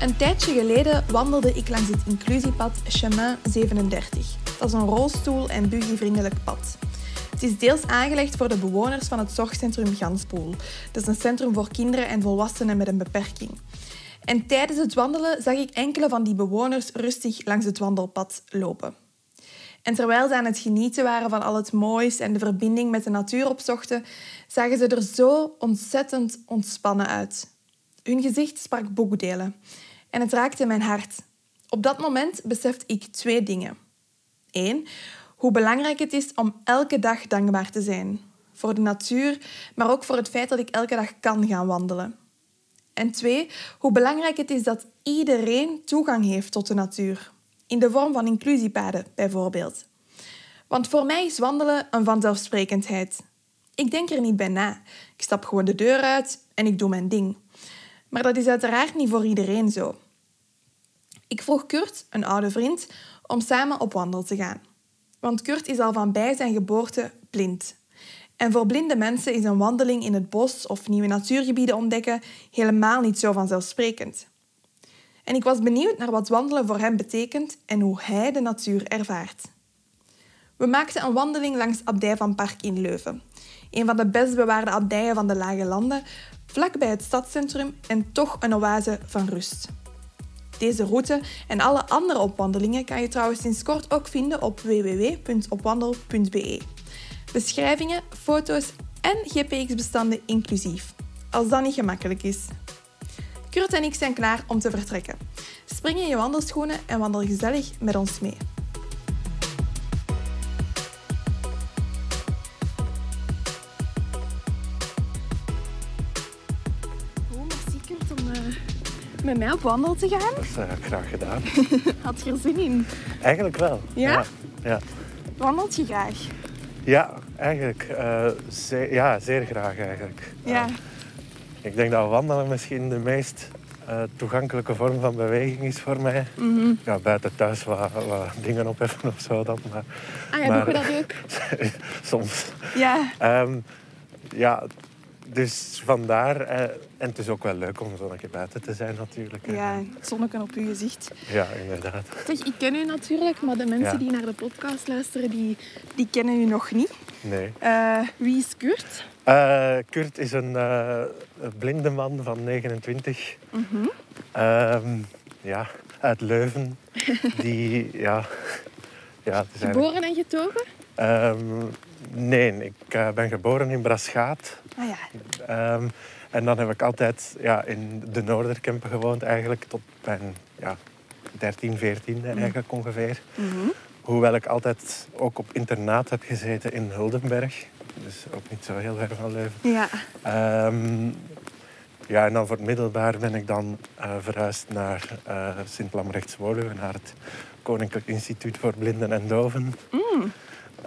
Een tijdje geleden wandelde ik langs het inclusiepad Chemin 37. Dat is een rolstoel- en buggyvriendelijk pad. Het is deels aangelegd voor de bewoners van het zorgcentrum Ganspoel. Dat is een centrum voor kinderen en volwassenen met een beperking. En tijdens het wandelen zag ik enkele van die bewoners rustig langs het wandelpad lopen. En terwijl ze aan het genieten waren van al het moois en de verbinding met de natuur opzochten, zagen ze er zo ontzettend ontspannen uit. Hun gezicht sprak boekdelen en het raakte mijn hart. Op dat moment besefte ik twee dingen. Eén, hoe belangrijk het is om elke dag dankbaar te zijn. Voor de natuur, maar ook voor het feit dat ik elke dag kan gaan wandelen. En twee, hoe belangrijk het is dat iedereen toegang heeft tot de natuur. In de vorm van inclusiepaden bijvoorbeeld. Want voor mij is wandelen een vanzelfsprekendheid. Ik denk er niet bij na. Ik stap gewoon de deur uit en ik doe mijn ding. Maar dat is uiteraard niet voor iedereen zo. Ik vroeg Kurt, een oude vriend, om samen op wandel te gaan. Want Kurt is al van bij zijn geboorte blind. En voor blinde mensen is een wandeling in het bos of nieuwe natuurgebieden ontdekken helemaal niet zo vanzelfsprekend. En ik was benieuwd naar wat wandelen voor hem betekent en hoe hij de natuur ervaart. We maakten een wandeling langs Abdij van Park in Leuven, een van de best bewaarde abdijen van de Lage Landen, vlakbij het stadscentrum en toch een oase van rust. Deze route en alle andere opwandelingen kan je trouwens sinds kort ook vinden op www.opwandel.be. Beschrijvingen, foto's en GPX-bestanden inclusief, als dat niet gemakkelijk is. Kurt en ik zijn klaar om te vertrekken. Spring in je wandelschoenen en wandel gezellig met ons mee. Met mij op wandel te gaan. Dat is uh, graag gedaan. Had je er zin in? Eigenlijk wel. Ja? Ja, ja. Wandelt je graag? Ja, eigenlijk. uh, zeer, ja, zeer graag eigenlijk. Ja. ik denk dat wandelen misschien de meest uh, toegankelijke vorm van beweging is voor mij. Mm -hmm. Ja, buiten thuis wat, wat dingen opheffen of zo dan. Maar, ah ja, maar, doe je dat ook? soms. Ja. Um, ja, dus vandaar. Uh, en het is ook wel leuk om zo een keer buiten te zijn natuurlijk. Ja, het zonnetje op je gezicht. Ja, inderdaad. Zeg, ik ken u natuurlijk, maar de mensen Ja. die naar de podcast luisteren, die, die kennen u nog niet. Nee. Uh, wie is Kurt? Uh, Kurt is een uh, blinde man van 29. Mm -hmm. um, ja, uit Leuven. Die, ja... ja het is Geboren en getogen? Um, nee, ik uh, ben geboren in Braschaat. Ah ja. Um, en dan heb ik altijd ja, in de Noorderkempen gewoond, eigenlijk tot mijn ja, 13, 14 Mm. eigenlijk ongeveer. Mm -hmm. Hoewel ik altijd ook op internaat heb gezeten in Huldenberg. Dus ook niet zo heel ver van Leuven. Ja. Um, ja, en dan voor het middelbaar ben ik dan uh, verhuisd naar uh, Sint-Lamrechts-Woluwe, naar het Koninklijk Instituut voor Blinden en Doven. Mm.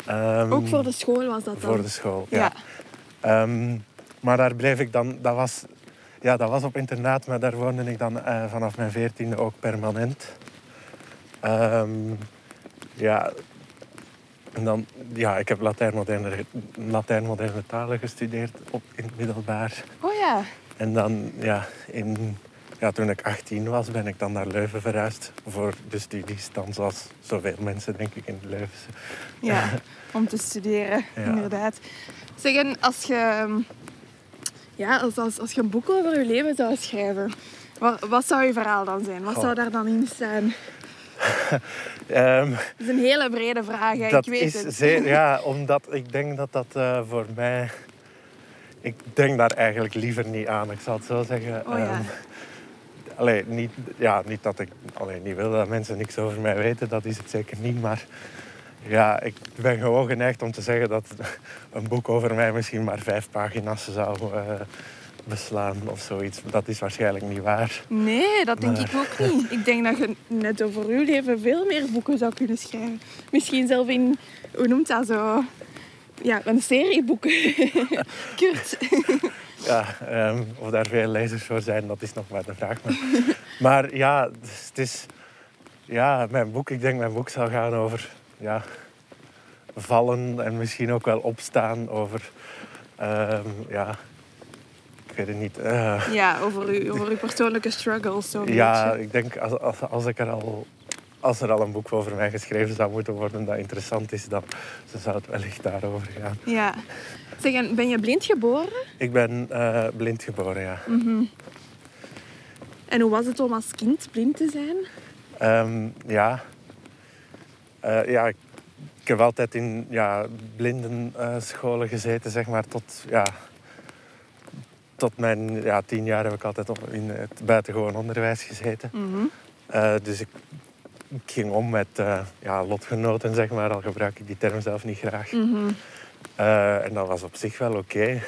Um, ook voor de school was dat dan? Voor de school, ja. ja. Um, maar daar bleef ik dan... Dat was, ja, dat was op internaat, maar daar woonde ik dan uh, vanaf mijn veertiende ook permanent. Um, ja, en dan, ja, ik heb Latijn-moderne, Latijn-moderne talen gestudeerd op, in het middelbaar. Oh ja. En dan, ja, in, ja, toen ik 18 was, ben ik dan naar Leuven verhuisd voor de studies. Dan zoals zoveel mensen, denk ik, in Leuven. Ja, om te studeren, Ja. inderdaad. Zeg, en als je, ja, als, als, als je een boek over je leven zou schrijven, wat, wat zou je verhaal dan zijn? Wat Goh. zou daar dan in staan? Ehm, Dat is een hele brede vraag, hè, ik weet is het. zeer, ja, omdat ik denk dat dat eh, voor mij. Ik denk daar eigenlijk liever niet aan, ik zal het zo zeggen. Oh ja. Ehm, allee, niet, ja, niet dat ik allee, niet wil dat mensen niks over mij weten, dat is het zeker niet. Maar ja, ik ben gewoon geneigd om te zeggen dat een boek over mij misschien maar vijf pagina's zou, eh, beslaan of zoiets. Dat is waarschijnlijk niet waar. Nee, dat denk Maar- ik ook niet. Ik denk dat je net over uw leven veel meer boeken zou kunnen schrijven. Misschien zelf in, hoe noemt dat zo? Ja, een serie boeken. Kurt. Ja, ehm, of daar veel lezers voor zijn, dat is nog maar de vraag. Maar, maar ja, dus het is... Ja, mijn boek, ik denk mijn boek zal gaan over... Ja, vallen en misschien ook wel opstaan. Over... ehm, ja, ik weet het niet. eh, Ja, over uw, over uw persoonlijke struggles. Zo'n ja, beetje. ik denk als, als, als, ik er al, als er al een boek over mij geschreven zou moeten worden dat interessant is, dan zou het wellicht daarover gaan. ja. Zeg, en ben je blind geboren? Ik ben eh, blind geboren, ja. En hoe was het om als kind blind te zijn? Ehm, ja. Eh, ja, ik, ik heb altijd in ja, blindenscholen gezeten, zeg maar, tot, ja, tot mijn ja, tien jaar heb ik altijd op, in het buitengewoon onderwijs gezeten. Eh, dus ik, ik ging om met eh, ja, lotgenoten, zeg maar, al gebruik ik die term zelf niet graag. Eh, en dat was op zich wel oké.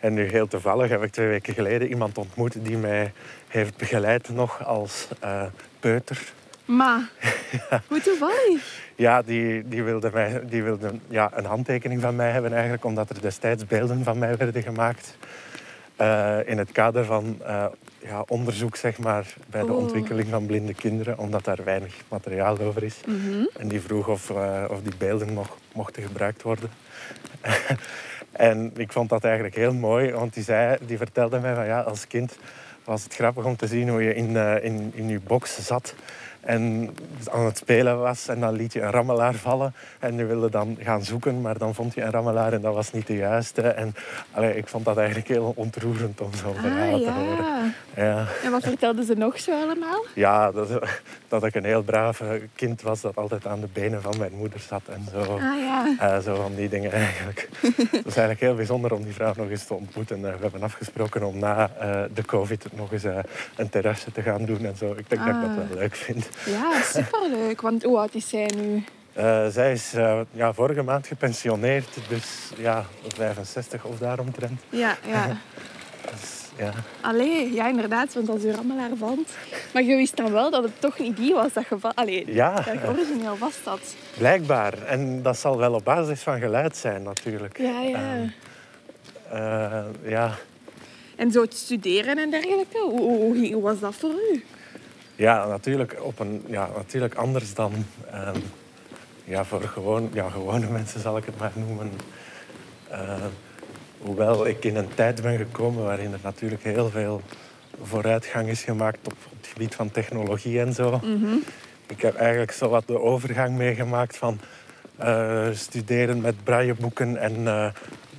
En nu heel toevallig heb ik twee weken geleden iemand ontmoet die mij heeft begeleid nog als eh, peuter. Maar, hoe toevallig. Ja, die, die wilde, mij, die wilde ja, een handtekening van mij hebben eigenlijk, omdat er destijds beelden van mij werden gemaakt. in het kader van ja, onderzoek zeg maar, bij de Oh. ontwikkeling van blinde kinderen, omdat daar weinig materiaal over is. En die vroeg of, eh, of die beelden nog mochten gebruikt worden. en ik vond dat eigenlijk heel mooi, want die, zei, die vertelde mij van ja, als kind was het grappig om te zien hoe je in, eh, in, in je box zat en aan het spelen was. En dan liet je een rammelaar vallen en je wilde dan gaan zoeken, maar dan vond je een rammelaar en dat was niet de juiste. En allee, ik vond dat eigenlijk heel ontroerend om zo'n verhaal Ah, te horen. ja. Ja, En wat vertelden ze nog zo allemaal? ja dat, dat ik een heel braaf kind was dat altijd aan de benen van mijn moeder zat en zo. Ah ja. Eh, zo van die dingen eigenlijk. Het is eigenlijk heel bijzonder om die vrouw nog eens te ontmoeten. Eh, we hebben afgesproken om na eh, de covid nog eens eh, een terrasje te gaan doen en zo. Ik denk dat ik dat Ah. wel leuk vind. Ja, superleuk. Want hoe oud is zij nu? Eh, zij is eh, ja, vorige maand gepensioneerd, dus ja, 65 of daaromtrent. Ja, ja. Dus, ja. Allee, ja inderdaad, want als je rammelaar valt. Maar je wist dan wel dat het toch niet die was dat je va- Allee, Ja. dat je origineel vast zat. Blijkbaar. En dat zal wel op basis van geluid zijn natuurlijk. Ja, ja. Eh, ja. En zo het studeren en dergelijke, hoe, hoe, hoe was dat voor u? Ja, natuurlijk, op een, ja, natuurlijk anders dan ehm, ja, voor gewoon, ja, gewone mensen, zal ik het maar noemen. Eh, hoewel ik in een tijd ben gekomen waarin er natuurlijk heel veel vooruitgang is gemaakt op, op het gebied van technologie en zo. Ik heb eigenlijk zo wat de overgang meegemaakt van eh, studeren met brailleboeken en uh,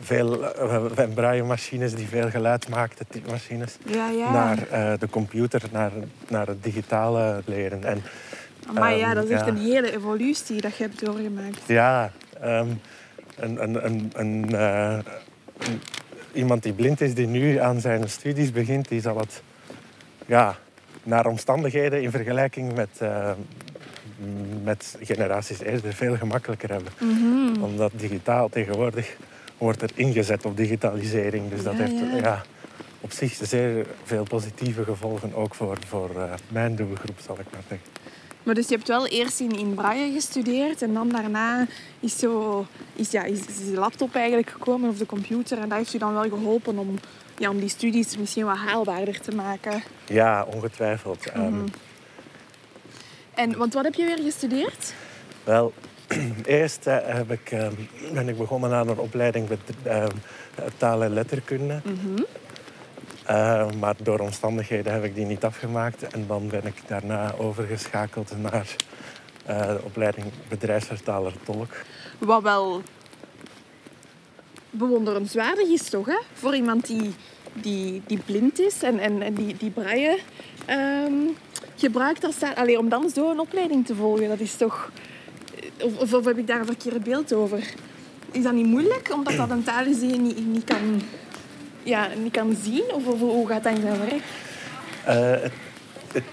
veel uh, en braillemachines die veel geluid maakten, typemachines, Ja, ja. naar uh, de computer, naar, naar het digitale leren. En, maar ja, dat is echt een hele evolutie dat je hebt doorgemaakt. Ja, um, een, een, een, een, uh, een, iemand die blind is, die nu aan zijn studies begint, die zal het ja, naar omstandigheden in vergelijking met, uh, met generaties eerder veel gemakkelijker hebben. Mhm. Omdat digitaal tegenwoordig wordt er ingezet op digitalisering. Dus dat ja, heeft ja. Ja, op zich zeer veel positieve gevolgen, ook voor, voor uh, mijn doelgroep, zal ik maar zeggen. Maar dus je hebt wel eerst in, in Braille gestudeerd en dan daarna is, zo, is, ja, is, is de laptop eigenlijk gekomen of de computer. En dat heeft u dan wel geholpen om, ja, om die studies misschien wat haalbaarder te maken. Ja, ongetwijfeld. Mm -hmm. um, en, want wat heb je weer gestudeerd? Wel, eerst uh, heb ik, uh, ben ik begonnen aan een opleiding met uh, taal- en letterkunde. Uh, maar door omstandigheden heb ik die niet afgemaakt. En dan ben ik daarna overgeschakeld naar uh, de opleiding bedrijfsvertaler-tolk. Wat wel bewonderenswaardig is, toch? Hè? Voor iemand die, die, die blind is en, en, en die, die braille um, gebruikt. Als allee, om dan een opleiding te volgen, dat is toch... Of, of, of heb ik daar een verkeerd beeld over? Is dat niet moeilijk, omdat dat een taal is die je niet, niet kan ja, niet kan zien? Of, of hoe gaat dat in zijn werk? Uh, het, het,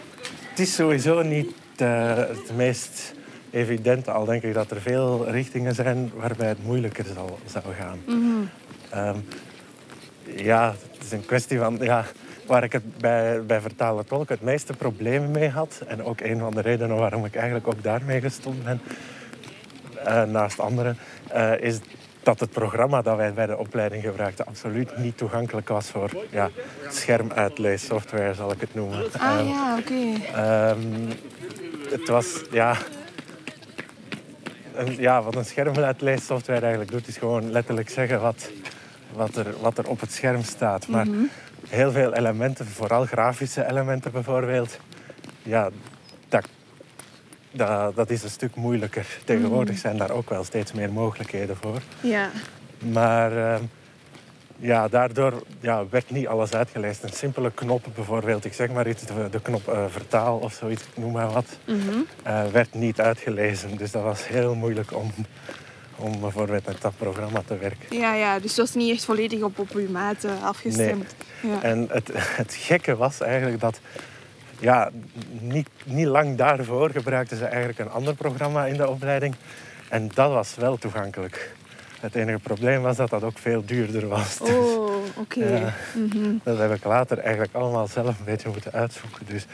het, is sowieso niet uh, het meest evidente, al denk ik dat er veel richtingen zijn waarbij het moeilijker zal, zou gaan. Mm -hmm. um, ja, het is een kwestie van... Ja, waar ik het bij, bij vertalen tolk het meeste problemen mee had. En ook een van de redenen waarom ik eigenlijk ook daarmee gestopt ben. Eh, naast andere, eh, is dat het programma dat wij bij de opleiding gebruikten absoluut niet toegankelijk was voor ja, schermuitleessoftware, zal ik het noemen. Ah Ehm, ja, oké. Ehm, het was, ja... Een, ja, wat een schermuitleessoftware eigenlijk doet, is gewoon letterlijk zeggen wat, wat, er, wat er op het scherm staat. Maar heel veel elementen, vooral grafische elementen bijvoorbeeld, ja, dat, dat, dat is een stuk moeilijker. Tegenwoordig zijn daar ook wel steeds meer mogelijkheden voor. Ja. Maar ehm, ja, daardoor ja, werd niet alles uitgelezen. Een simpele knop bijvoorbeeld, ik zeg maar iets, de, de knop eh, vertaal of zoiets, noem maar wat, eh, werd niet uitgelezen. Dus dat was heel moeilijk om, om bijvoorbeeld met dat programma te werken. Ja, ja, dus het was niet echt volledig op, op uw maat eh, afgestemd. Ja. En het, het gekke was eigenlijk dat ja, niet, niet lang daarvoor gebruikten ze eigenlijk een ander programma in de opleiding. En dat was wel toegankelijk. Het enige probleem was dat dat ook veel duurder was. Oh, oké. Ja. Dat heb ik later eigenlijk allemaal zelf een beetje moeten uitzoeken. Dus,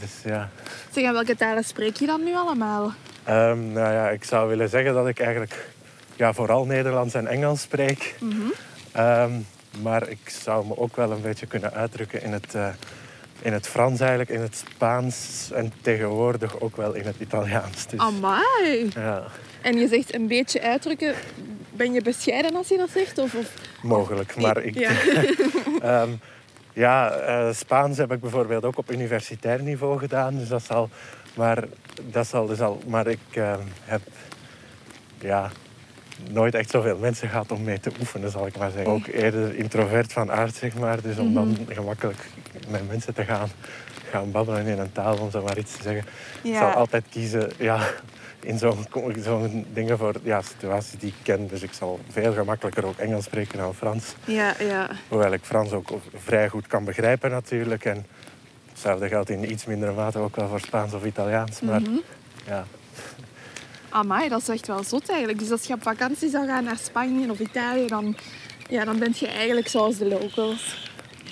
dus ja. Zeg, en welke talen spreek je dan nu allemaal? Ehm, nou ja, ik zou willen zeggen dat ik eigenlijk ja, vooral Nederlands en Engels spreek. Ehm, maar ik zou me ook wel een beetje kunnen uitdrukken in het, eh, in het Frans eigenlijk, in het Spaans en tegenwoordig ook wel in het Italiaans. Dus, Amai! ja, En je zegt een beetje uitdrukken. Ben je bescheiden als je dat zegt? Of, of... mogelijk. Maar ik, Ja. Ehm, ja, eh, Spaans heb ik bijvoorbeeld ook op universitair niveau gedaan. Dus dat zal, maar, dat zal dus al, maar ik ehm, heb ja, nooit echt zoveel mensen gehad om mee te oefenen, zal ik maar zeggen. Ook eerder introvert van aard, zeg maar. Dus om dan gemakkelijk met mensen te gaan, gaan babbelen in een taal, om zo maar iets te zeggen. Ik zal altijd kiezen ja, in zo'n zo'n dingen voor ja, situaties die ik ken. Dus ik zal veel gemakkelijker ook Engels spreken dan Frans. Ja, ja. Hoewel ik Frans ook vrij goed kan begrijpen natuurlijk. En hetzelfde geldt in iets mindere mate ook wel voor Spaans of Italiaans. Maar ja, Amai, dat is echt wel zot eigenlijk. Dus als je op vakantie zou gaan naar Spanje of Italië, dan, ja, dan ben je eigenlijk zoals de locals.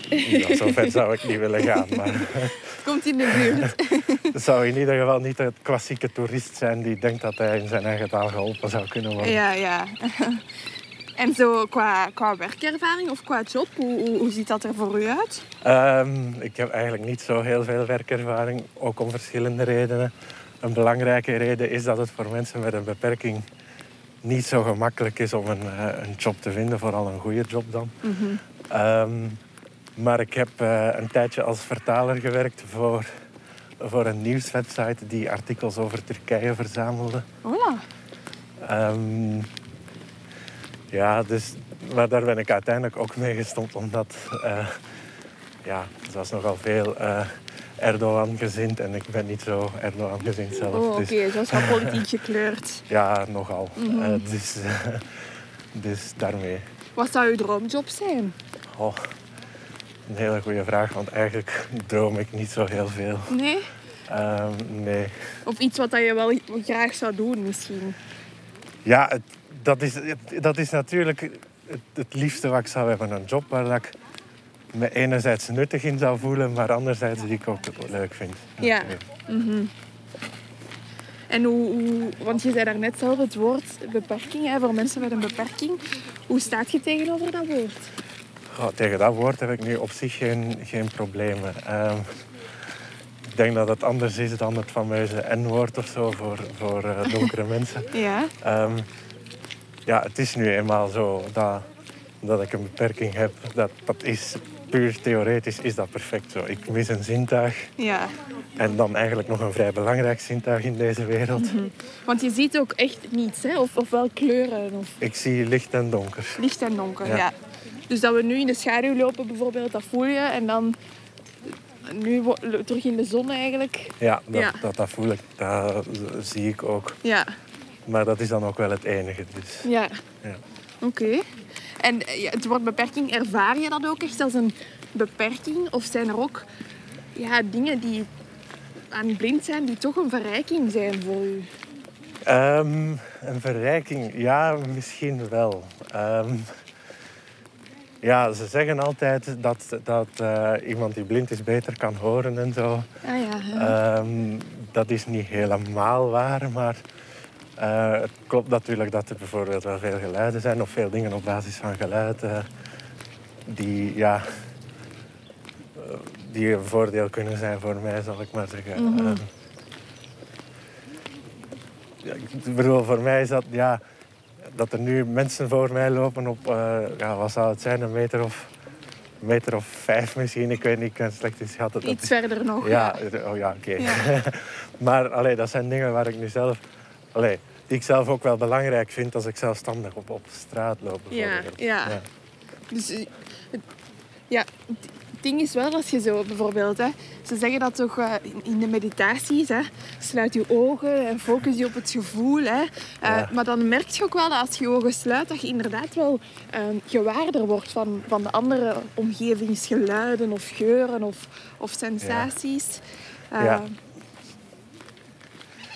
ja, zo ver zou ik niet willen gaan. Maar Komt in de buurt. zou in ieder geval niet de klassieke toerist zijn die denkt dat hij in zijn eigen taal geholpen zou kunnen worden. Ja, ja. En zo qua, qua werkervaring of qua job, hoe, hoe, hoe ziet dat er voor u uit? Ehm, ik heb eigenlijk niet zo heel veel werkervaring, ook om verschillende redenen. Een belangrijke reden is dat het voor mensen met een beperking niet zo gemakkelijk is om een, eh, een job te vinden, vooral een goede job dan. Ehm, maar ik heb eh, een tijdje als vertaler gewerkt voor, voor een nieuwswebsite die artikels over Turkije verzamelde. Hola. Ehm, ja, dus, maar daar ben ik uiteindelijk ook mee gestopt, omdat eh, ja, het was nogal veel eh Erdogan-gezind en ik ben niet zo Erdogan-gezind zelf. Oh, oké, Dus zoals wel politiek gekleurd. ja, nogal. Eh, dus, dus daarmee. Wat zou uw droomjob zijn? Oh, een hele goede vraag, want eigenlijk droom ik niet zo heel veel. Nee? Ehm, nee. Of iets wat dat je wel graag zou doen misschien? Ja, het, dat, is, het- dat is natuurlijk het, het liefste wat ik zou hebben. Een job waar dat ik me enerzijds nuttig in zou voelen, maar anderzijds die ik ook leuk vind. Ja. En hoe, hoe- want je zei daarnet zelf het woord beperking, hè, voor mensen met een beperking. Hoe staat je tegenover dat woord? Tegen dat woord heb ik nu op zich geen, geen problemen. Ehm, ik denk dat het anders is dan het fameuze N-woord of zo voor, voor eh, donkere mensen. Ja. Ehm, ja, het is nu eenmaal zo dat, dat ik een beperking heb. Dat, dat is puur theoretisch is dat perfect zo. Ik mis een zintuig Ja. en dan eigenlijk nog een vrij belangrijk zintuig in deze wereld. Want je ziet ook echt niets, hè? Of, of wel kleuren, of Ik zie licht en donker. licht en donker. Ja. Ja. Dus dat we nu in de schaduw lopen bijvoorbeeld, dat voel je. En dan nu terug in de zon eigenlijk. Ja, dat, Ja. Dat, dat voel ik, dat zie ik ook. Ja. Maar dat is dan ook wel het enige. Dus, Ja. ja. Oké. En eh, ja, het woord beperking, ervaar je dat ook echt als een beperking? Of zijn er ook ja, dingen die aan blind zijn, die toch een verrijking zijn voor u? Ehm, een verrijking, ja, misschien wel. Ehm, Ja, ze zeggen altijd dat, dat eh, iemand die blind is beter kan horen en zo. Ah ja. ja. Ehm, dat is niet helemaal waar, maar eh, het klopt natuurlijk dat er bijvoorbeeld wel veel geluiden zijn of veel dingen op basis van geluid eh, die, ja, eh, die een voordeel kunnen zijn voor mij, zal ik maar zeggen. Mhm. Ja, ik bedoel, voor mij is dat, ja, dat er nu mensen voor mij lopen op, ja, wat zou het zijn, een meter of, een meter of vijf misschien. Ik weet niet, ik kan slecht. Dat Iets verder nog. ja, oh ja, oké. Ja. maar allee, dat zijn dingen waar ik nu zelf... Allee, die ik zelf ook wel belangrijk vind als ik zelfstandig op, op straat loop. Ja, ja. Dus eh, het, ja, het ding is wel als je zo bijvoorbeeld, hè, ze zeggen dat toch eh, in- de meditaties, hè, sluit je ogen en focus je op het gevoel. Hè, Eh, Ja. Maar dan merk je ook wel dat als je je ogen sluit, dat je inderdaad wel eh, gewaarder wordt van, van de andere omgevingsgeluiden of geuren of, of sensaties. Ja.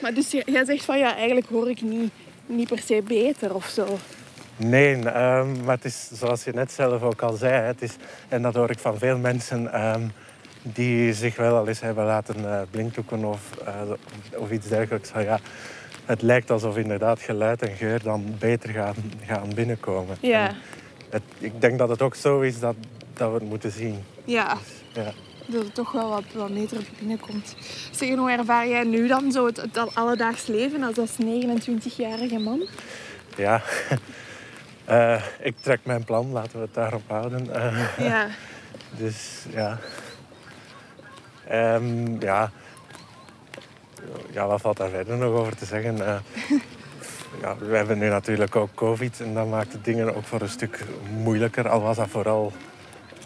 Maar dus jij zegt van ja, eigenlijk hoor ik niet, niet per se beter of zo. Nee, ehm, maar het is zoals je net zelf ook al zei. Het is, en dat hoor ik van veel mensen ehm, die zich wel al eens hebben laten eh blinddoeken of, eh, of iets dergelijks. Van, ja, het lijkt alsof inderdaad geluid en geur dan beter gaan, gaan binnenkomen. Ja, het, ik denk dat het ook zo is dat, dat we het moeten zien. ja. Ja. Dat het toch wel wat, wat beter binnenkomt. Zeg, hoe ervaar jij nu dan zo het, het alledaags leven als, als 29-jarige man? Ja, Eh, ik trek mijn plan, laten we het daarop houden. Eh, Ja, dus ja. Ehm, ja. Ja, wat valt daar verder nog over te zeggen? Eh, ja, we hebben nu natuurlijk ook COVID en dat maakt de dingen ook voor een stuk moeilijker. Al was dat vooral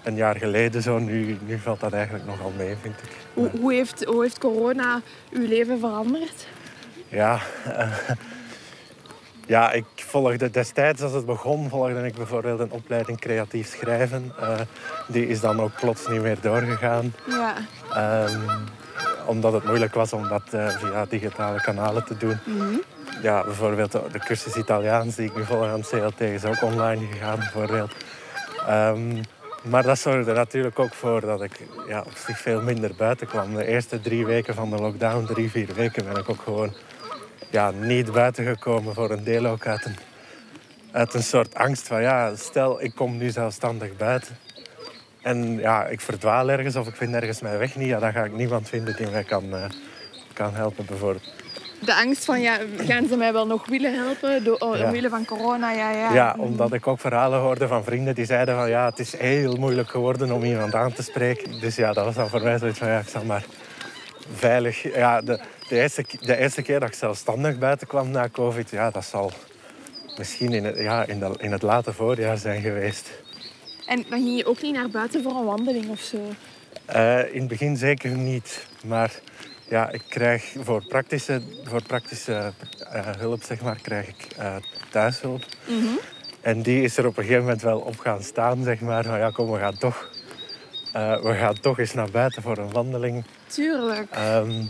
een jaar geleden zo. Nu, nu valt dat eigenlijk nogal mee, vind ik. hoe, hoe, heeft, hoe heeft corona uw leven veranderd? Ja, eh, ja, ik volgde destijds, als het begon, volgde ik bijvoorbeeld een opleiding creatief schrijven. Eh, die is dan ook plots niet meer doorgegaan. Ja, Ehm, omdat het moeilijk was om dat eh, via digitale kanalen te doen. Ja, bijvoorbeeld de, de cursus Italiaans die ik nu volg aan het CLT is ook online gegaan, bijvoorbeeld. Ehm, maar dat zorgde natuurlijk ook voor dat ik ja, op zich veel minder buiten kwam. De eerste drie weken van de lockdown, drie, vier weken, ben ik ook gewoon ja, niet buiten gekomen. Voor een deel ook uit een, uit een soort angst van ja, stel ik kom nu zelfstandig buiten. En ja, ik verdwaal ergens of ik vind ergens mijn weg niet. Ja, dan ga ik niemand vinden die mij kan, eh, kan helpen bijvoorbeeld. De angst van, ja, gaan ze mij wel nog willen helpen? Door, oh, Ja. Omwille van corona, ja, ja. Ja, omdat ik ook verhalen hoorde van vrienden die zeiden van ja, het is heel moeilijk geworden om iemand aan te spreken. Dus ja, dat was dan voor mij zoiets van ja, ik zal maar veilig. Ja, de, de, eerste, de eerste keer dat ik zelfstandig buiten kwam na COVID, ja, dat zal misschien in het, ja, in, de, in het late voorjaar zijn geweest. En dan ging je ook niet naar buiten voor een wandeling of zo? Eh, in het begin zeker niet. Maar ja, ik krijg voor praktische, voor praktische eh, hulp, zeg maar, krijg ik eh, thuishulp. En die is er op een gegeven moment wel op gaan staan, zeg maar. Van ja, kom, we gaan toch, eh, we gaan toch eens naar buiten voor een wandeling. Tuurlijk. Ehm,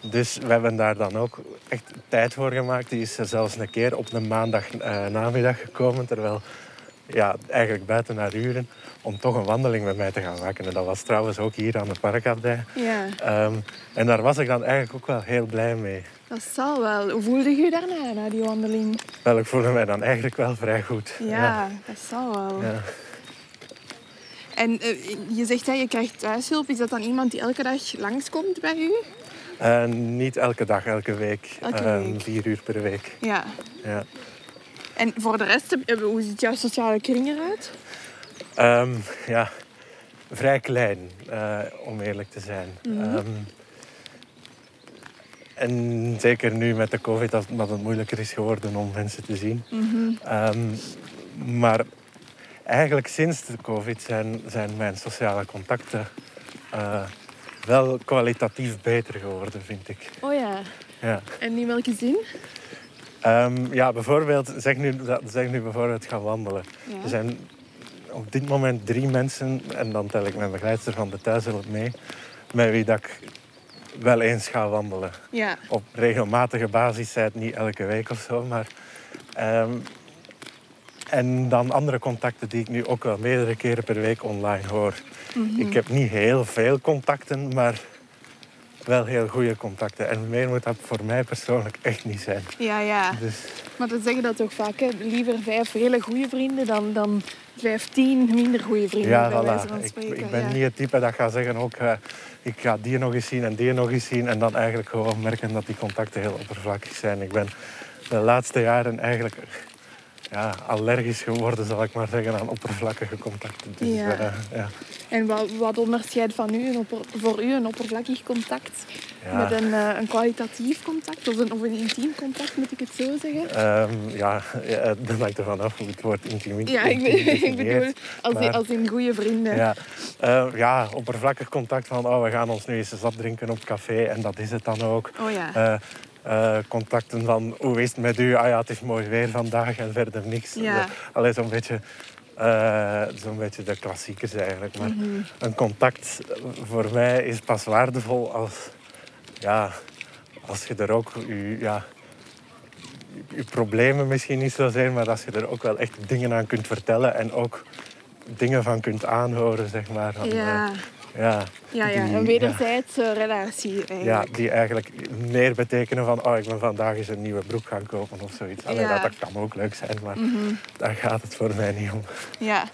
dus we hebben daar dan ook echt tijd voor gemaakt. Die is er zelfs een keer op een maandag namiddag gekomen. Terwijl, ja, eigenlijk buiten naar uren. Om toch een wandeling met mij te gaan maken. En dat was trouwens ook hier aan de parkabdij. Ja, Ehm, en daar was ik dan eigenlijk ook wel heel blij mee. dat zal wel. Hoe voelde je je daarna, na die wandeling? Wel, ik voelde mij dan eigenlijk wel vrij goed. Ja, dat zal wel. Ja. En eh, je zegt dat je krijgt thuishulp. Is dat dan iemand die elke dag langskomt bij u? Eh, niet elke dag, elke week. Elke Ehm, week. vier uur per week. Ja. Ja. En voor de rest, eh, hoe ziet jouw sociale kring eruit? Ehm, ja, vrij klein, eh, om eerlijk te zijn. Ehm, en zeker nu met de COVID, dat, dat het moeilijker is geworden om mensen te zien. Ehm, maar eigenlijk sinds de COVID zijn, zijn mijn sociale contacten eh, wel kwalitatief beter geworden, vind ik. Oh ja. Ja. En in welke zin? Ehm, ja, bijvoorbeeld, zeg nu, zeg nu bijvoorbeeld gaan wandelen. Ja. Er zijn op dit moment drie mensen, en dan tel ik mijn begeleidster van de thuishulp mee, met wie dat ik wel eens ga wandelen. Ja. Op regelmatige basis, zij het niet elke week of zo, maar ehm, En dan andere contacten die ik nu ook wel meerdere keren per week online hoor. Ik heb niet heel veel contacten, maar wel heel goede contacten. En meer moet dat voor mij persoonlijk echt niet zijn. Ja, ja. Dus Maar dan zeggen dat toch vaak, hè? liever vijf hele goede vrienden dan, dan vijftien minder goede vrienden. ja, voilà. van Ik, ik ben ja. niet het type dat gaat zeggen ook... eh, ik ga die nog eens zien en die nog eens zien. En dan eigenlijk gewoon merken dat die contacten heel oppervlakkig zijn. Ik ben de laatste jaren eigenlijk ja, allergisch geworden, zal ik maar zeggen, aan oppervlakkige contacten. Dus, Ja. eh, ja. En wat, wat onderscheidt van u een voor u een oppervlakkig contact Ja. met een, eh, een kwalitatief contact of een, of een intiem contact, moet ik het zo zeggen? Ehm, ja, ja, dat hangt ervan af hoe het woord intiem Ja, ik, bedoel, als, in, maar- als in goede vrienden. Ja, Eh, ja, oppervlakkig contact van oh, we gaan ons nu eens zat drinken op café en dat is het dan ook. Oh ja. Eh, contacten van hoe is het met u? Ah ja, het is mooi weer vandaag en verder niks. Ja. Allee, zo'n beetje, eh, zo'n beetje de klassiekers eigenlijk. Maar Mhm. een contact voor mij is pas waardevol als, ja, als je er ook je, ja, je problemen misschien niet zozeer, maar als je er ook wel echt dingen aan kunt vertellen en ook dingen van kunt aanhoren, zeg maar. Van, ja. eh, ja, ja, ja, die- een wederzijdse relatie ja, eigenlijk. die eigenlijk meer betekenen van oh, ik ben vandaag eens een nieuwe broek gaan kopen of zoiets. Allee, Ja. dat, dat kan ook leuk zijn, maar Mhm. daar gaat het voor mij niet om. Ja.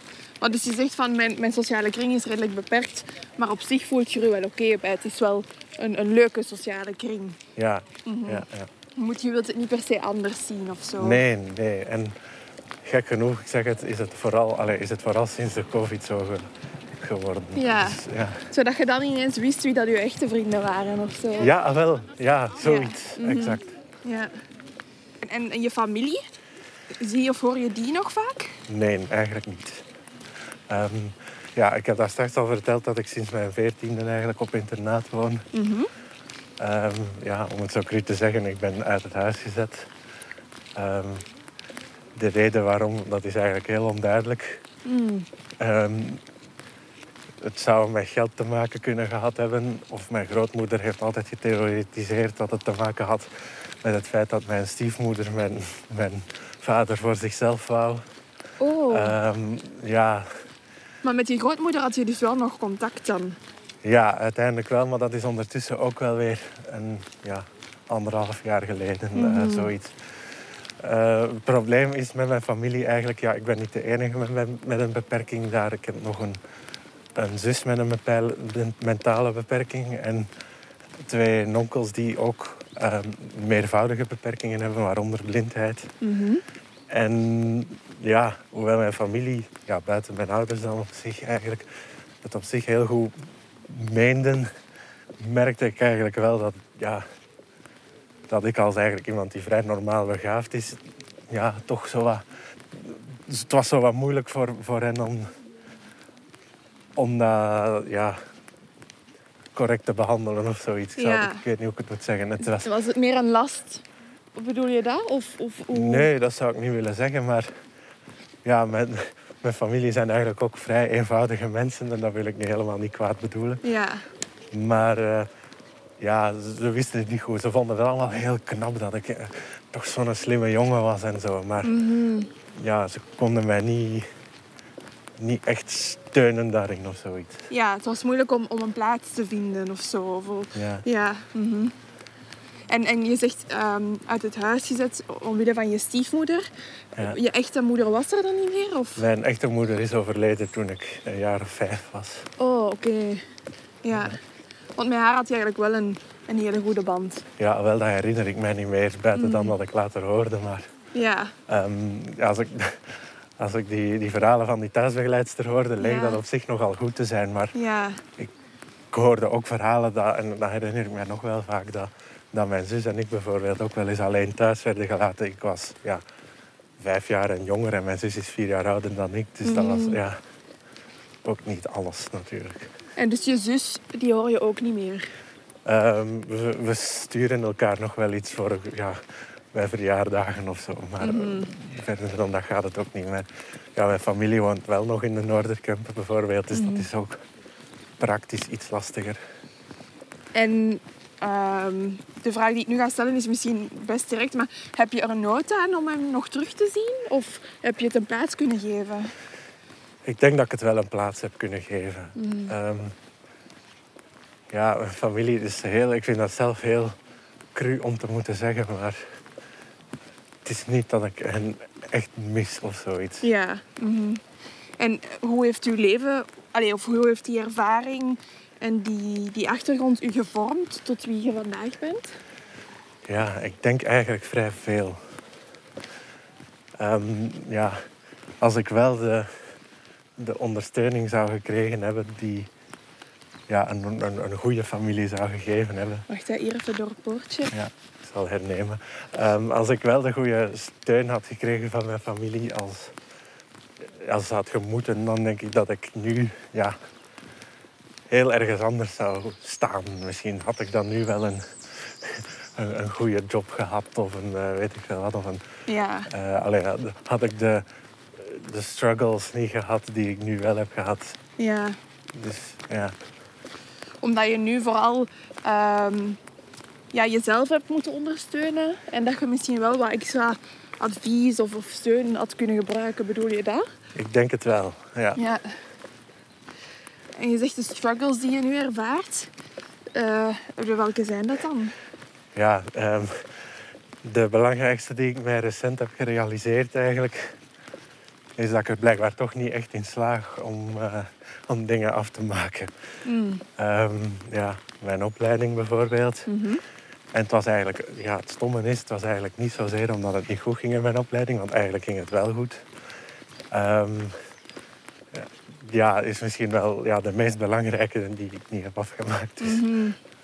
Maar dus je zegt van mijn, mijn sociale kring is redelijk beperkt, maar op zich voelt je er wel oké bij. Het is wel een, een leuke sociale kring. Ja, Mhm. ja, ja. Moet, je wilt het niet per se anders zien of zo. Nee, nee. En gek genoeg, ik zeg het, is het vooral, allee, is het vooral sinds de covid zo geworden. Ja. Dus, ja. Zodat je dan ineens wist wie dat je echte vrienden waren of zo. ja, wel. Ja, zoiets. Mhm. Exact. Ja. En, je familie? Zie of hoor je die nog vaak? Nee, eigenlijk niet. Ehm, ja, ik heb daar straks al verteld dat ik sinds mijn veertiende eigenlijk op internaat woon. Mhm. Ehm, ja, om het zo cru te zeggen, ik ben uit het huis gezet. Ehm, de reden waarom, dat is eigenlijk heel onduidelijk. Mm. Het zou met geld te maken kunnen gehad hebben. Of mijn grootmoeder heeft altijd getheoretiseerd dat het te maken had met het feit dat mijn stiefmoeder mijn, mijn vader voor zichzelf wou. Oh, Ehm, ja, maar met je grootmoeder had je dus wel nog contact dan? ja, uiteindelijk wel, maar dat is ondertussen ook wel weer een ja, anderhalf jaar geleden, eh, Mhm. zoiets. Eh, het probleem is met mijn familie eigenlijk, ja, ik ben niet de enige met, met, met een beperking daar. Ik heb nog een, een zus met een mentale beperking en twee nonkels die ook ehm, meervoudige beperkingen hebben, waaronder blindheid. Mhm. En ja, hoewel mijn familie, ja, buiten mijn ouders dan op zich eigenlijk, het op zich heel goed meenden, merkte ik eigenlijk wel dat, ja, dat ik als eigenlijk iemand die vrij normaal begaafd is, ja, toch zo wat... Dus het was zo wat moeilijk voor, voor hen om, om dat, ja, correct te behandelen of zoiets. Ik, zou- Ja. ik weet niet hoe ik het moet zeggen. Het was, Was het meer een last? Bedoel je dat? Of, of, hoe? Nee, dat zou ik niet willen zeggen, maar ja, mijn, mijn familie zijn eigenlijk ook vrij eenvoudige mensen en dat wil ik niet helemaal niet kwaad bedoelen. Ja. Maar eh, ja, ze, ze wisten het niet goed. Ze vonden het allemaal heel knap dat ik eh, toch zo'n slimme jongen was en zo. Maar Mhm. ja, ze konden mij niet, niet echt steunen daarin of zoiets. Ja, het was moeilijk om, om een plaats te vinden of zo. Of, Ja. ja. mhm. En, en je zegt ehm, uit het huis gezet omwille van je stiefmoeder. Ja. Je echte moeder was er dan niet meer? Of? Mijn echte moeder is overleden toen ik een jaar of vijf was. Oh, oké. Ja. Want met haar had je eigenlijk wel een, een hele goede band. Ja, wel, dat herinner ik mij niet meer, buiten dan Mm. wat ik later hoorde. Maar Ja. Ehm, als ik, als ik die, die verhalen van die thuisbegeleidster hoorde, leek Ja. dat op zich nogal goed te zijn. Maar Ja. ik hoorde ook verhalen, dat, en dat herinner ik mij nog wel vaak, dat, dat mijn zus en ik bijvoorbeeld ook wel eens alleen thuis werden gelaten. Ik was ja, vijf jaar en jonger en mijn zus is vier jaar ouder dan ik. Dus dat was Mhm. ja, ook niet alles natuurlijk. En dus je zus, die hoor je ook niet meer. Ehm, we, we sturen elkaar nog wel iets voor ja, bij verjaardagen of zo. Maar Mhm. verder dan dat gaat het ook niet meer. Ja, mijn familie woont wel nog in de Noorderkemp bijvoorbeeld. Dus Mhm. dat is ook praktisch iets lastiger. En ehm, de vraag die ik nu ga stellen is misschien best direct, maar heb je er nood aan om hem nog terug te zien? Of heb je het een plaats kunnen geven? Ik denk dat ik het wel een plaats heb kunnen geven. Ehm, ja, mijn familie is heel... Ik vind dat zelf heel cru om te moeten zeggen, maar... Het is niet dat ik hen echt mis of zoiets. Ja. mhm. En hoe heeft uw leven, allee, of hoe heeft die ervaring en die, die achtergrond u gevormd tot wie je vandaag bent? Ja, ik denk eigenlijk vrij veel. Ehm, ja, als ik wel de, de ondersteuning zou gekregen hebben die ja, een, een, een goede familie zou gegeven hebben. Wacht, hè, hier even door het poortje. Ja, zal hernemen. Ehm, als ik wel de goede steun had gekregen van mijn familie als, als ze had gemoeten, dan denk ik dat ik nu ja, heel ergens anders zou staan. Misschien had ik dan nu wel een, een, een goede job gehad of een eh, weet ik veel wat. Of een, Ja. eh, allee, had- had ik de, de struggles niet gehad die ik nu wel heb gehad. ja. Dus ja, Omdat je nu vooral ehm, ja, jezelf hebt moeten ondersteunen. En dat je misschien wel wat extra advies of, of steun had kunnen gebruiken. Bedoel je dat? ik denk het wel. Ja. Ja. En je zegt de struggles die je nu ervaart. eh, welke zijn dat dan? Ja, ehm, de belangrijkste die ik mij recent heb gerealiseerd eigenlijk, is dat ik er blijkbaar toch niet echt in slaag om, eh, om dingen af te maken. Mm. Ehm, ja, mijn opleiding bijvoorbeeld. Mhm. En het was eigenlijk, ja, het stomme is, het was eigenlijk niet zozeer omdat het niet goed ging in mijn opleiding, want eigenlijk ging het wel goed. Ehm, ja, is misschien wel ja, de meest belangrijke die ik niet heb afgemaakt. Dus,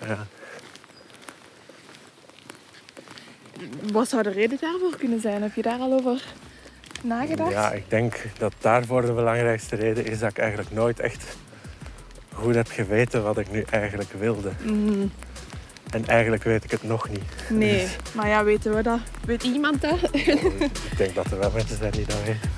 ja. Wat zou de reden daarvoor kunnen zijn? Heb je daar al over nagedacht? Ja, ik denk dat daarvoor de belangrijkste reden is dat ik eigenlijk nooit echt goed heb geweten wat ik nu eigenlijk wilde. Mhm. En eigenlijk weet ik het nog niet. Nee, maar ja, weten we dat? Weet iemand dat? Ik denk dat er wel mensen zijn die dat weten.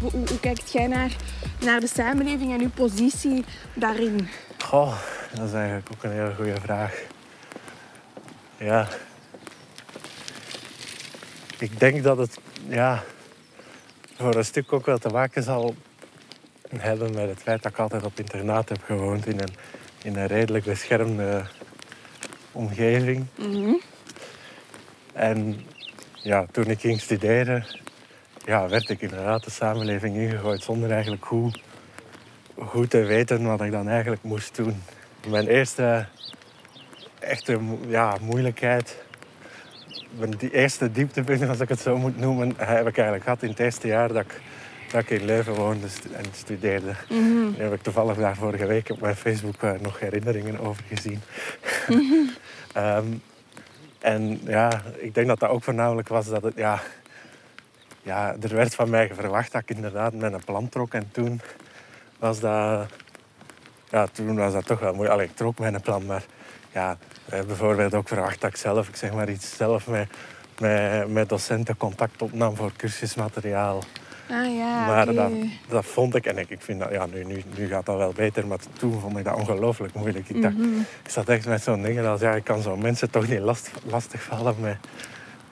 Hoe, hoe, hoe kijkt jij naar, naar de samenleving en uw positie daarin? Goh, dat is eigenlijk ook een hele goede vraag. Ja. Ik denk dat het ja, voor een stuk ook wel te maken zal hebben met het feit dat ik altijd op internaat heb gewoond in een, in een redelijk beschermde omgeving. Mhm. En ja, toen ik ging studeren, ja, werd ik inderdaad de samenleving ingegooid zonder eigenlijk goed, goed te weten wat ik dan eigenlijk moest doen. Mijn eerste echte ja, moeilijkheid, mijn die eerste dieptepunt, als ik het zo moet noemen, heb ik eigenlijk gehad in het eerste jaar dat ik, dat ik in Leuven woonde en studeerde. Mhm. Daar heb ik toevallig daar vorige week op mijn Facebook eh, nog herinneringen over gezien. Ehm, en ja, ik denk dat dat ook voornamelijk was dat het, ja, ja, er werd van mij verwacht dat ik inderdaad met een plan trok. En toen was dat, ja, toen was dat toch wel moeilijk. Allee, ik trok een plan, maar ja, eh, bijvoorbeeld ook verwacht dat ik zelf, ik zeg maar iets, zelf met, met, met docenten contact opnam voor cursusmateriaal. Ah ja, Maar dat, dat vond ik, en ik, ik vind dat, ja, nu, nu, nu gaat dat wel beter, maar toen vond ik dat ongelooflijk moeilijk. Ik, dacht, Mhm. ik zat echt met zo'n ding als, ja, ik kan zo mensen toch niet last, lastig vallen met,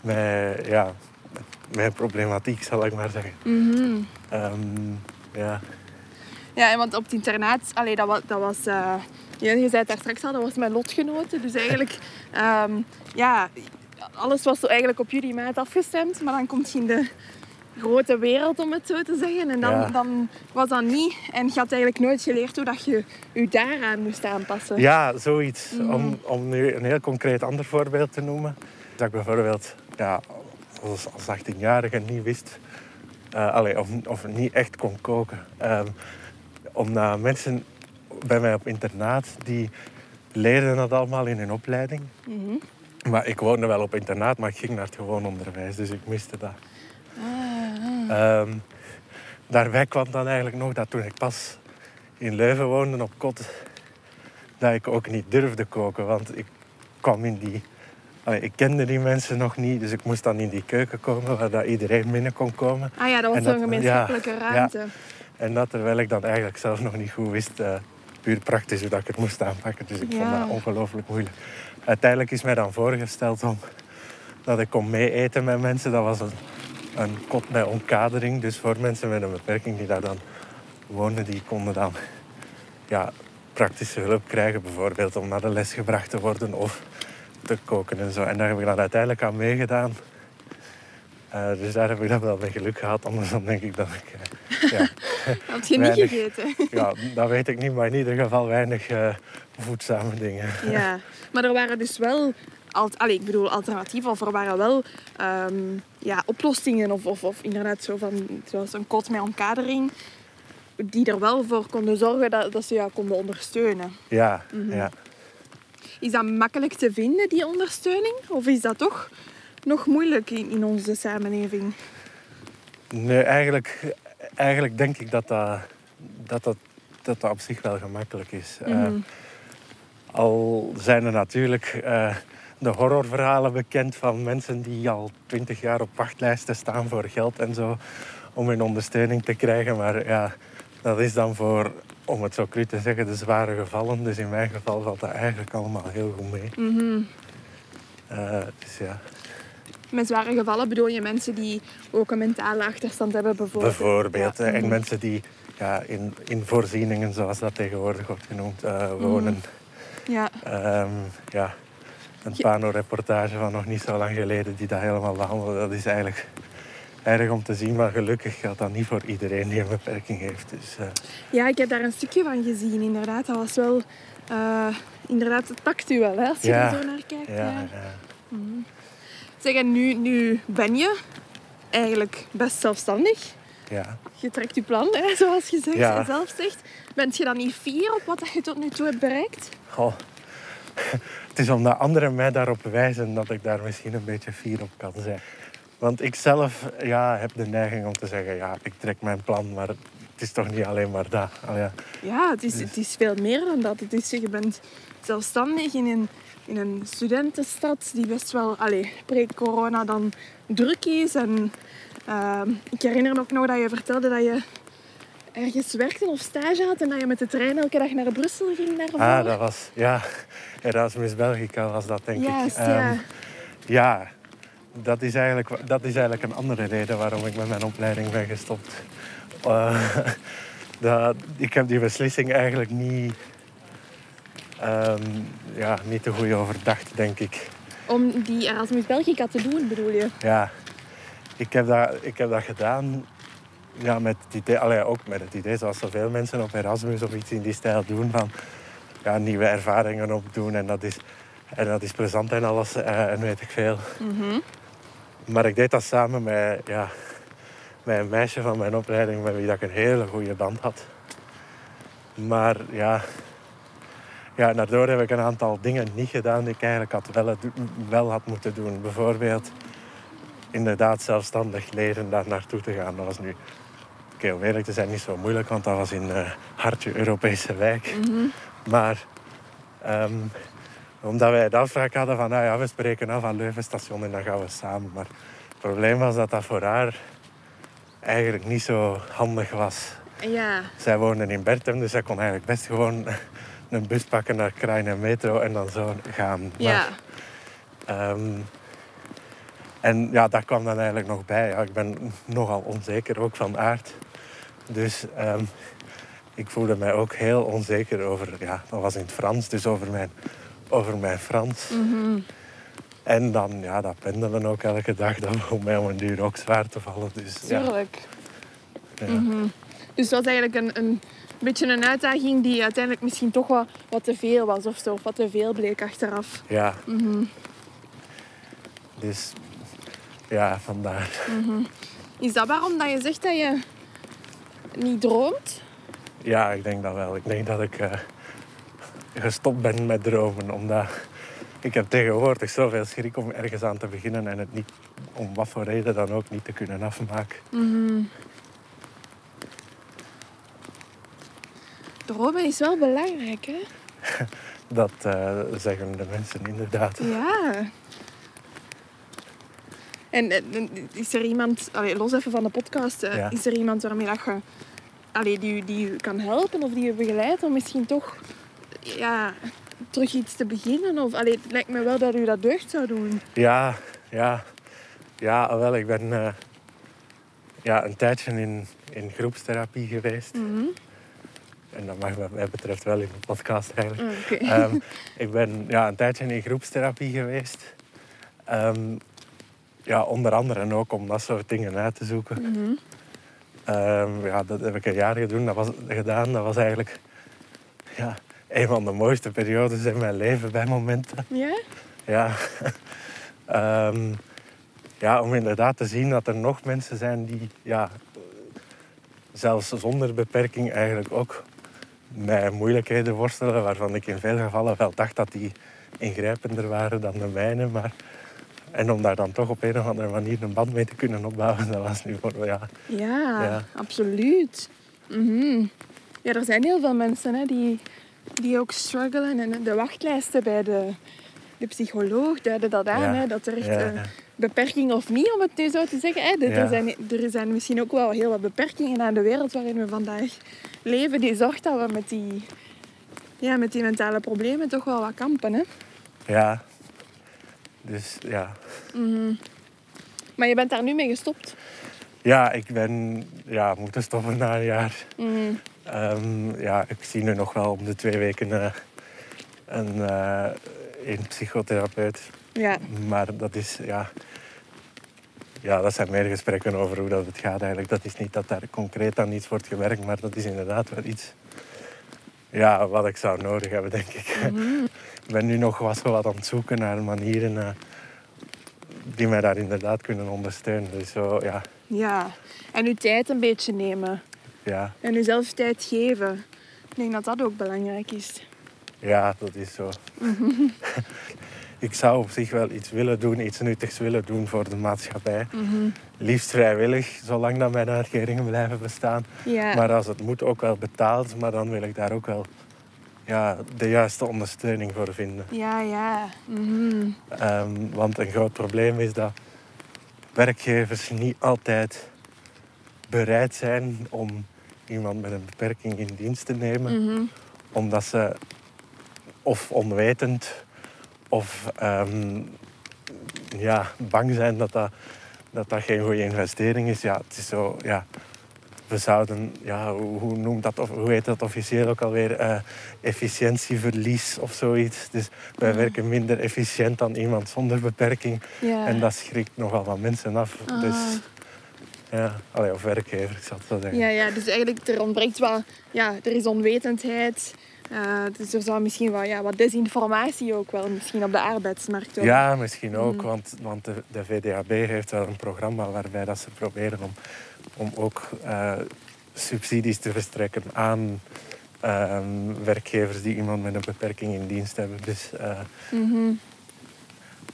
met, ja, met mijn problematiek, zal ik maar zeggen. Mhm. Ehm, ja. Ja, en want op het internaat, allee, dat was... Dat was eh, ja, je zei het daar straks al, dat was mijn lotgenoten. Dus eigenlijk, ehm, ja, alles was zo eigenlijk op jullie maat afgestemd. Maar dan komt je in de grote wereld, om het zo te zeggen. En dan, Ja. dan was dat niet. En je had eigenlijk nooit geleerd hoe dat je je daaraan moest aanpassen. ja, zoiets. Om, om nu een heel concreet ander voorbeeld te noemen. Dat ik bijvoorbeeld ja, als, als 18-jarige niet wist, eh, allee, of, of niet echt kon koken. Ehm, omdat mensen bij mij op internaat, die leerden dat allemaal in hun opleiding. Mhm. Maar ik woonde wel op internaat, maar ik ging naar het gewoon onderwijs, dus ik miste dat. Ah. Ehm, daarbij kwam dan eigenlijk nog dat toen ik pas in Leuven woonde op kot, dat ik ook niet durfde koken. Want ik kwam in die allee, ik kende die mensen nog niet, dus ik moest dan in die keuken komen waar dat iedereen binnen kon komen. Ah ja, dat was zo'n gemeenschappelijke ja, ruimte. En dat terwijl ik dan eigenlijk zelf nog niet goed wist, eh, puur praktisch, hoe dat ik het moest aanpakken. Dus ik vond dat ongelooflijk moeilijk. Uiteindelijk is mij dan voorgesteld om dat ik kon mee eten met mensen. Dat was een, een kot met omkadering. Dus voor mensen met een beperking die daar dan woonden, die konden dan ja, praktische hulp krijgen. Bijvoorbeeld om naar de les gebracht te worden of te koken en zo. En daar heb ik dan uiteindelijk aan meegedaan. Eh, dus daar heb ik dan wel mee geluk gehad. Anders dan denk ik dat ik... eh, ja, Had je niet gegeten? ja, dat weet ik niet, maar in ieder geval weinig eh, voedzame dingen. Ja, maar er waren dus wel, allee, ik bedoel alternatieven, of er waren wel ehm, ja, oplossingen of, of, of inderdaad zo van, zoals een kot met omkadering, die er wel voor konden zorgen dat, dat ze jou konden ondersteunen. Ja, Mhm. ja. Is dat makkelijk te vinden, die ondersteuning? Of is dat toch nog moeilijk in, in onze samenleving? Nee, eigenlijk, eigenlijk denk ik dat dat, dat, dat, dat dat op zich wel gemakkelijk is. Eh, Mhm. al zijn er natuurlijk eh, de horrorverhalen bekend van mensen die al twintig jaar op wachtlijsten staan voor geld en zo, om hun ondersteuning te krijgen. Maar ja, dat is dan voor, om het zo cru te zeggen, de zware gevallen. Dus in mijn geval valt dat eigenlijk allemaal heel goed mee. Mhm. Eh, dus ja, Met zware gevallen bedoel je mensen die ook een mentale achterstand hebben bijvoorbeeld? bijvoorbeeld. Ja. En Mhm. mensen die ja, in, in voorzieningen, zoals dat tegenwoordig wordt genoemd, eh, wonen. Ja. Ehm, ja, een pano-reportage van nog niet zo lang geleden die dat helemaal behandelde. Dat is eigenlijk erg om te zien, maar gelukkig geldt dat niet voor iedereen die een beperking heeft. Dus, eh, Ja, ik heb daar een stukje van gezien, inderdaad. Dat was wel... eh, inderdaad, het pakt u wel, hè, als je Ja. er zo naar kijkt. ja, ja. ja. Zeg, en nu, nu ben je eigenlijk best zelfstandig. ja. Je trekt je plan, hè, zoals je zegt, Ja. zelf zegt. Bent je dan niet fier op wat je tot nu toe hebt bereikt? Goh. Het is omdat anderen mij daarop wijzen dat ik daar misschien een beetje fier op kan zijn. Want ik zelf ja, heb de neiging om te zeggen, ja, ik trek mijn plan, maar het is toch niet alleen maar dat. Al ja. Ja, het is, Dus- het is veel meer dan dat. Het is, je bent zelfstandig in een, in een studentenstad die best wel, pre-corona dan druk is. En, ehm, ik herinner me ook nog dat je vertelde dat je ergens werkte of stage had en dat je met de trein elke dag naar Brussel ging daarvoor. Ah, dat was, ja, Erasmus Belgica was dat, denk ik. ja. Ehm, ja, dat is, eigenlijk, dat is eigenlijk een andere reden waarom ik met mijn opleiding ben gestopt. Eh, dat, ik heb die beslissing eigenlijk niet, ehm, ja, niet te goed overdacht, denk ik. Om die Erasmus Belgica te doen, bedoel je? Ja, ik heb dat, ik heb dat gedaan ja, met het idee, allee, ook met het idee, zoals zoveel mensen op Erasmus of iets in die stijl doen, van ja, nieuwe ervaringen opdoen en dat is, en dat is plezant en alles eh, en weet ik veel. Maar ik deed dat samen met, ja, met een meisje van mijn opleiding met wie dat ik een hele goede band had. Maar ja, ja, daardoor heb ik een aantal dingen niet gedaan die ik eigenlijk had wel, wel had moeten doen. Bijvoorbeeld inderdaad zelfstandig leren daar naartoe te gaan. Dat was nu, oké, om eerlijk te zijn, niet zo moeilijk, want dat was in eh hartje Europese wijk. Maar ehm, omdat wij de afspraak hadden van, nou ja, we spreken af aan Leuvenstation en dan gaan we samen. Maar het probleem was dat dat voor haar eigenlijk niet zo handig was. Ja. Zij woonde in Bertem, dus zij kon eigenlijk best gewoon een bus pakken naar Krain en Metro en dan zo gaan. Ja. Ehm, en ja, daar kwam dan eigenlijk nog bij. Ja, ik ben nogal onzeker ook van aard. Dus ehm, ik voelde mij ook heel onzeker over, ja, dat was in het Frans, dus over mijn, over mijn Frans. Mhm. En dan, ja, dat pendelen ook elke dag, dat begon mij om een duur ook zwaar te vallen. Dus, ja, Tuurlijk. ja. Mhm. Dus het was eigenlijk een, een beetje een uitdaging die uiteindelijk misschien toch wat, wat te veel was of zo. Of wat te veel bleek achteraf. ja. Mhm. Dus ja, vandaar. Is dat waarom dat je zegt dat je niet droomt? Ja, ik denk dat wel. Ik denk dat ik eh, gestopt ben met dromen. Omdat ik heb tegenwoordig zoveel schrik om ergens aan te beginnen en het niet, om wat voor reden dan ook, niet te kunnen afmaken. Mhm. Dromen is wel belangrijk, hè? Dat eh, zeggen de mensen inderdaad. Ja. En, en- en is er iemand, allee, los even van de podcast, eh, Ja. is er iemand waarmee dat je, allee, die, u- die kan helpen of die je begeleidt om misschien toch ja, terug iets te beginnen? Of, allee, het lijkt me wel dat u dat deugd zou doen. Ja, ja. Ja, wel, ik ben eh, ja, een tijdje in, in groepstherapie geweest. Mhm. En dat mag wat mij betreft wel in de podcast eigenlijk. Oké. Ehm, ik ben ja, een tijdje in groepstherapie geweest. Ehm, ja, onder andere ook om dat soort dingen uit te zoeken. Mhm. Ehm, ja, dat heb ik een jaar gedaan. Dat was, gedaan. Dat was eigenlijk ja, een van de mooiste periodes in mijn leven bij momenten. Ja? Ja. Ja, om inderdaad te zien dat er nog mensen zijn die ja, zelfs zonder beperking eigenlijk ook met moeilijkheden worstelen, waarvan ik in veel gevallen wel dacht dat die ingrijpender waren dan de mijne. Maar, en om daar dan toch op een of andere manier een band mee te kunnen opbouwen, dat was nu voor ja, Ja, Ja. absoluut. Mhm. Ja, er zijn heel veel mensen hè, die, die ook struggelen. En de wachtlijsten bij de, de psycholoog duiden dat aan. Ja. Hè, dat er echt ja. Beperking of niet, om het nu zo te zeggen. Hè, Ja. er, zijn, er zijn misschien ook wel heel wat beperkingen aan de wereld waarin we vandaag leven. Die zorgt dat we met die, ja, met die mentale problemen toch wel wat kampen. Hè? ja. Dus ja. Mhm. Maar je bent daar nu mee gestopt. Ja, ik ben ja, moeten stoppen na een jaar. Mhm. Ehm, ja, ik zie nu nog wel om de twee weken eh, een, eh, een psychotherapeut. Ja. Maar dat is, ja... Ja, dat zijn meer gesprekken over hoe dat het gaat eigenlijk. Dat is niet dat daar concreet aan iets wordt gewerkt, maar dat is inderdaad wel iets... Ja, wat ik zou nodig hebben, denk ik. Ik ben nu nog wat, wat aan het zoeken naar manieren eh, die mij daar inderdaad kunnen ondersteunen. Dus zo, ja, ja. En uw tijd een beetje nemen. ja, En jezelf tijd geven. Ik denk dat dat ook belangrijk is. Ja, dat is zo. ik zou op zich wel iets willen doen, iets nuttigs willen doen voor de maatschappij. Liefst vrijwillig, zolang dat mijn uitkeringen blijven bestaan. Ja. Maar als het moet, ook wel betaald. Maar dan wil ik daar ook wel ja, de juiste ondersteuning voor vinden. Ja, ja. Mhm. Ehm, want een groot probleem is dat werkgevers niet altijd bereid zijn om iemand met een beperking in dienst te nemen Mhm. omdat ze of onwetend of ehm, ja, bang zijn dat dat, dat dat geen goede investering is. Ja, het is zo, ja, we zouden, ja, hoe, noemt dat, of hoe heet dat officieel ook alweer, Eh, efficiëntieverlies of zoiets. Dus wij werken minder efficiënt dan iemand zonder beperking. Ja. En dat schrikt nogal wat mensen af. Ah. Dus ja, allee, of werkgevers, ik zal het zo zeggen. ja, ja, dus eigenlijk er ontbreekt wat... Ja, er is onwetendheid. Eh, dus er zou misschien wat, ja, wat desinformatie ook wel misschien op de arbeidsmarkt. ook. Ja, misschien ook, Mm. want, want de, de VDAB heeft wel een programma waarbij dat ze proberen om, om ook eh, subsidies te verstrekken aan ehm, werkgevers die iemand met een beperking in dienst hebben. Dus, eh, Mhm.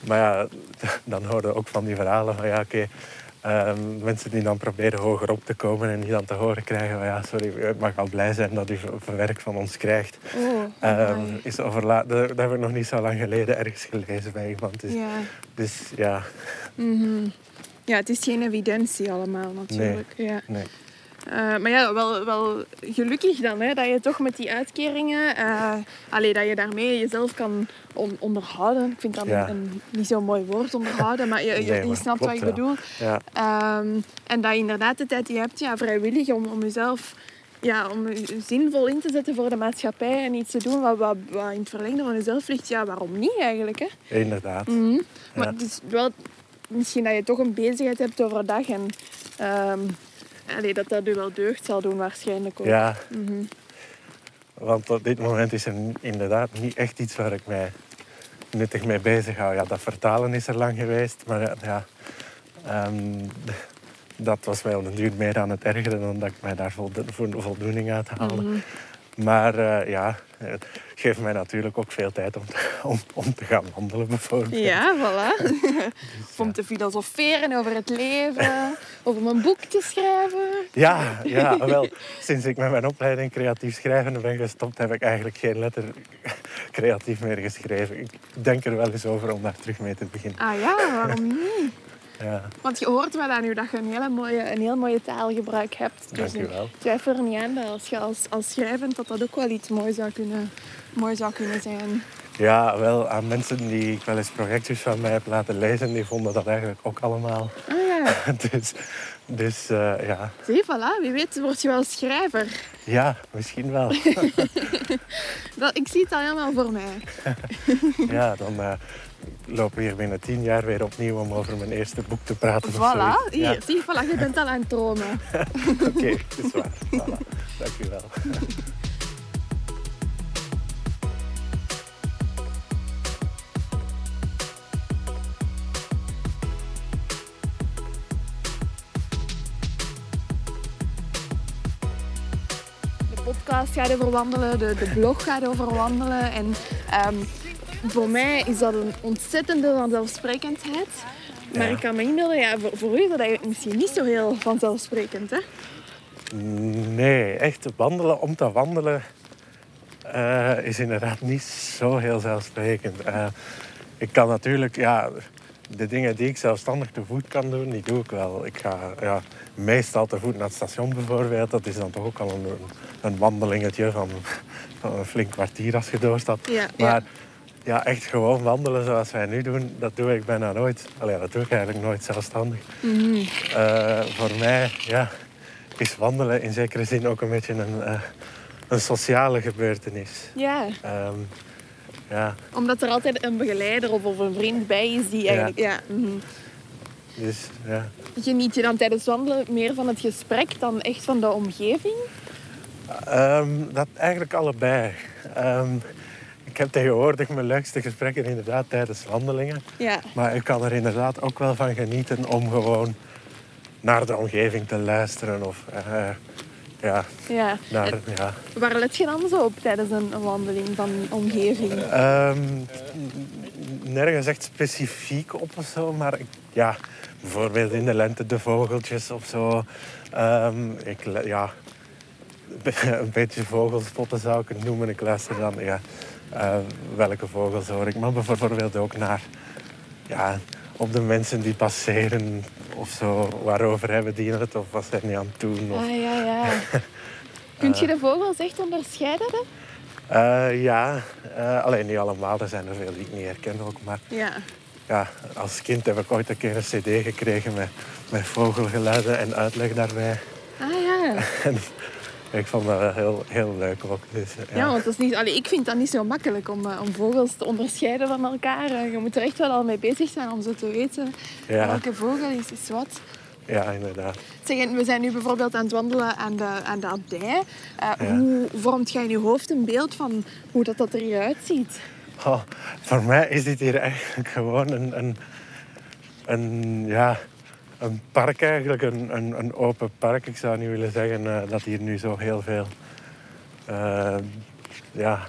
maar ja, dan horen we ook van die verhalen van ja, oké. Ehm, mensen die dan proberen hoger op te komen en die dan te horen krijgen van ja, sorry, u mag al blij zijn dat u werk van ons krijgt. Oh, Ehm, is overla- dat, dat heb ik nog niet zo lang geleden ergens gelezen bij iemand. Dus, ja. dus ja, Mhm. ja, het is geen evidentie allemaal natuurlijk. Ja. nee. Eh, maar ja, wel, wel gelukkig dan, hè, dat je toch met die uitkeringen, eh allee, dat je daarmee jezelf kan on- onderhouden. Ik vind dat Ja. een, een niet zo'n mooi woord, onderhouden, maar je, je, snapt wat ik bedoel. Ja, Ehm, en dat je inderdaad de tijd die je hebt, ja, vrijwillig, om, om jezelf ja, om je zinvol in te zetten voor de maatschappij en iets te doen wat, wat, wat in het verlengde van jezelf ligt. Ja, waarom niet eigenlijk? Hè? inderdaad. Mhm. Maar het is wel misschien dat je toch een bezigheid hebt overdag en ehm, allee, dat dat je wel deugd zal doen waarschijnlijk ook. Ja, Mhm. want op dit moment is er inderdaad niet echt iets waar ik mij nuttig mee bezig hou. Ja, dat vertalen is er lang geweest, maar ja, ehm, dat was mij op den duur meer aan het ergeren dan dat ik mij daar voldo- vo- voldoening uit haalde. Mhm. Maar eh, ja, het geeft mij natuurlijk ook veel tijd om, om, om te gaan wandelen bijvoorbeeld. Ja, voilà. of om te filosoferen over het leven, of om een boek te schrijven. Ja, ja, wel. Sinds ik met mijn opleiding creatief schrijven ben gestopt, heb ik eigenlijk geen letter creatief meer geschreven. Ik denk er wel eens over om daar terug mee te beginnen. Ah ja, waarom niet? Ja, Want je hoort wel aan u dat je een, hele mooie, een heel mooie taalgebruik hebt. Dus Dank u wel. ik twijfel er niet aan dat als je als, als schrijvend dat dat ook wel iets moois zou kunnen, mooi zou kunnen zijn. ja, wel aan mensen die ik wel eens projectjes van mij heb laten lezen, die vonden dat eigenlijk ook allemaal. Ah ja, dus dus eh, ja. zie, voilà. Wie weet word je wel schrijver. ja, misschien wel. Dat, ik zie het al helemaal voor mij. ja, dan eh, lopen we hier binnen tien jaar weer opnieuw om over mijn eerste boek te praten. Voilà, zoiets. hier, Ja, zie, voilà, je bent al aan het dromen. Oké, dat is waar. Voilà. Dank podcast gaat over wandelen, de, de blog gaat over wandelen. En ehm, voor mij is dat een ontzettende vanzelfsprekendheid. Maar Ja. ik kan me inbeelden, ja, voor, voor u is dat eigenlijk misschien niet zo heel vanzelfsprekend. Hè? Nee, echt wandelen om te wandelen eh, is inderdaad niet zo heel zelfsprekend. Eh, ik kan natuurlijk, ja, de dingen die ik zelfstandig te voet kan doen, die doe ik wel. Ik ga ja, meestal te voet naar het station bijvoorbeeld. Dat is dan toch ook al een, een wandelingetje van, van een flink kwartier als je doorstapt. Ja, maar ja. echt gewoon wandelen zoals wij nu doen, dat doe ik bijna nooit. Allee, dat doe ik eigenlijk nooit zelfstandig. Eh, voor mij ja, is wandelen in zekere zin ook een beetje een, eh, een sociale gebeurtenis. Ja, Ehm, ja, omdat er altijd een begeleider of, of een vriend bij is die eigenlijk... Ja. mhm. dus ja. Geniet je dan tijdens wandelen meer van het gesprek dan echt van de omgeving? Ehm, dat eigenlijk allebei. Ehm, ik heb tegenwoordig mijn leukste gesprekken inderdaad tijdens wandelingen. Ja. Maar ik kan er inderdaad ook wel van genieten om gewoon naar de omgeving te luisteren. Of eh, ja, ja. ja. waar let je dan zo op tijdens een, wandeling van omgeving? Ehm, nergens echt specifiek op of zo, maar ik, ja, bijvoorbeeld in de lente de vogeltjes of zo. Ehm, ik, ja, een beetje vogelspotten zou ik het noemen. Ik luister dan, ja, eh, welke vogels hoor ik. Maar bijvoorbeeld ook naar, ja, op de mensen die passeren of zo. Waarover hebben die het of wat zijn die aan het doen? Of, Ah, ja, ja. Kun je de vogels echt onderscheiden? Eh, ja, eh, alleen niet allemaal. Er zijn er veel die ik niet herken ook. Maar Ja. ja, als kind heb ik ooit een keer een cd gekregen met, met vogelgeluiden en uitleg daarbij. Ah ja. En ik vond dat heel, heel leuk ook. Dus, ja. Ja, want dat is niet, allee, ik vind dat niet zo makkelijk om, eh, om vogels te onderscheiden van elkaar. Eh, Je moet er echt wel al mee bezig zijn om zo te weten Ja. welke vogel is, is wat. ja, inderdaad. Zeg, we zijn nu bijvoorbeeld aan het wandelen aan de, aan de abdij. Eh, Ja. Hoe vormt jij in je hoofd een beeld van hoe dat, dat er hier uitziet? Oh, voor mij is dit hier eigenlijk gewoon een, een, een, ja, een park eigenlijk. Een, een, een open park. Ik zou niet willen zeggen eh, dat hier nu zo heel veel... eh, ja,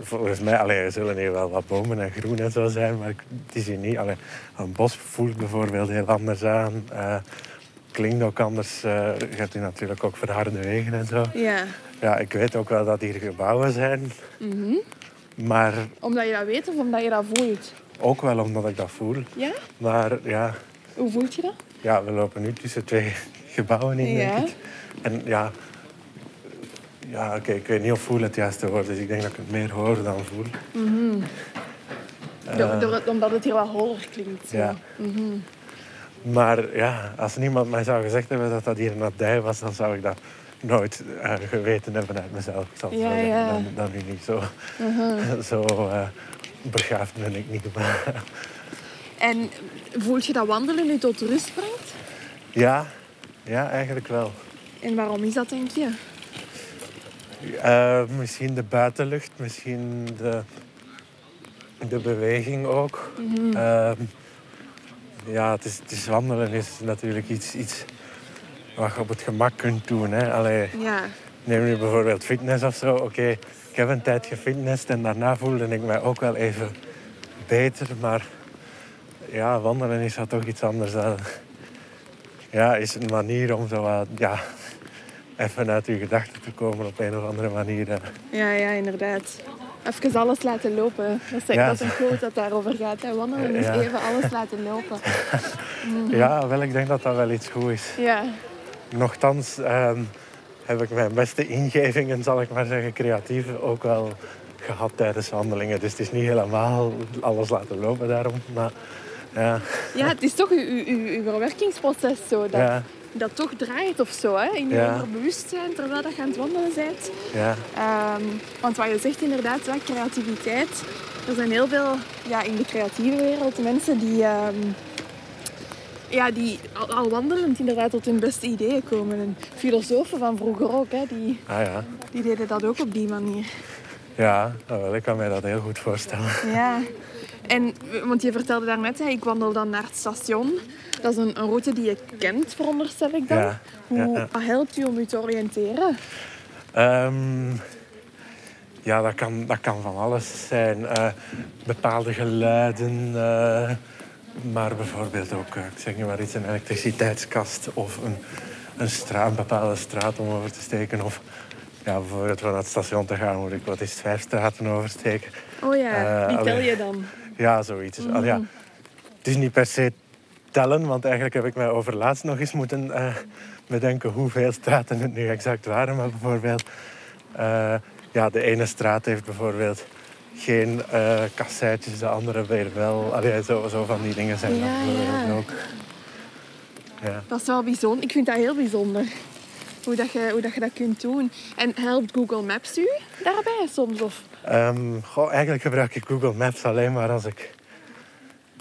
volgens mij... Allee, er zullen hier wel wat bomen en groen en zo zijn, maar het is hier niet... Allee, een bos voelt bijvoorbeeld heel anders aan. eh, klinkt ook anders. je hebt hier natuurlijk ook verharde wegen en zo. Ja. Ja, ik weet ook wel dat hier gebouwen zijn. Maar Omdat je dat weet of omdat je dat voelt? ook wel omdat ik dat voel. Ja? Maar ja, Hoe voelt je dat? ja we lopen nu tussen twee gebouwen in, Ja. denk ik. En ja, ja oké, ik weet niet of voel het juiste woord is. Ik denk dat ik het meer hoor dan voel. Door, door het- omdat het hier wat holler klinkt. zo. Ja. Maar ja, als niemand mij zou gezegd hebben dat dat hier een abdij was, dan zou ik dat nooit eh, geweten hebben uit mezelf. Ik zal het Ja, zo zeggen. ja. Dan, dan nu niet zo, zo eh, begaafd ben ik niet. Maar, En voelt je dat wandelen nu tot rust brengt? ja, ja, eigenlijk wel. En waarom is dat, denk je? Eh, misschien de buitenlucht, misschien de, de beweging ook. Ehm, ja, het is, het is wandelen is natuurlijk iets, iets wat je op het gemak kunt doen. Hè. Allee, Ja. neem nu bijvoorbeeld fitness of zo. Oké, ik heb een tijd gefitnessd en daarna voelde ik mij ook wel even beter. Maar ja, wandelen is dat toch iets anders. Dan, ja, is een manier om zo wat, ja, even uit je gedachten te komen op een of andere manier. Ja, ja, inderdaad. Even alles laten lopen. Dat is, Ja. dat een quote dat daarover gaat. Hè. Wandelen is Ja. even alles laten lopen. Ja, wel, ik denk dat dat wel iets goed is. Ja. Nochtans ehm, heb ik mijn beste ingevingen, zal ik maar zeggen, creatief ook wel gehad tijdens wandelingen. Dus het is niet helemaal alles laten lopen daarom. Maar ja, ja, het is toch uw, uw, uw uw verwerkingsproces zo. Dat, ja, dat toch draait of zo, hè? in je Ja. onderbewustzijn terwijl dat je aan het wandelen bent. ja, Ehm, want wat je zegt inderdaad, creativiteit. Er zijn heel veel ja, in de creatieve wereld mensen die, ehm, ja, die al, al wandelend inderdaad tot hun beste ideeën komen. En filosofen van vroeger ook, hè, die, ah ja. die deden dat ook op die manier. Ja, wel, ik kan mij dat heel goed voorstellen. Ja. En, want je vertelde daarnet, ik wandel dan naar het station. Dat is een, een route die je kent, veronderstel ik dan. Ja, Hoe ja, ja. wat helpt u om u te oriënteren? Ehm, ja, dat kan, dat kan van alles zijn. Eh, bepaalde geluiden, eh, maar bijvoorbeeld ook, eh, ik zeg nu maar iets, een elektriciteitskast of een, een, straat, een bepaalde straat om over te steken. Of ja, bijvoorbeeld van het station te gaan moet ik wat is het, vijf straten oversteken. Oh ja, Eh, die tel je dan. Ja, zoiets. Al ja, het is niet per se tellen, want eigenlijk heb ik mij overlaatst nog eens moeten eh, bedenken hoeveel straten het nu exact waren. Maar bijvoorbeeld, eh, ja, de ene straat heeft bijvoorbeeld geen eh kasseitjes, de andere weer wel. Allee, zo, zo van die dingen zijn dat Ja, ja. ook. Ja. Dat is wel bijzonder. Ik vind dat heel bijzonder. Hoe, dat je, hoe dat je dat kunt doen. En helpt Google Maps u daarbij soms? Of? Ehm, goh, eigenlijk gebruik ik Google Maps alleen maar als ik,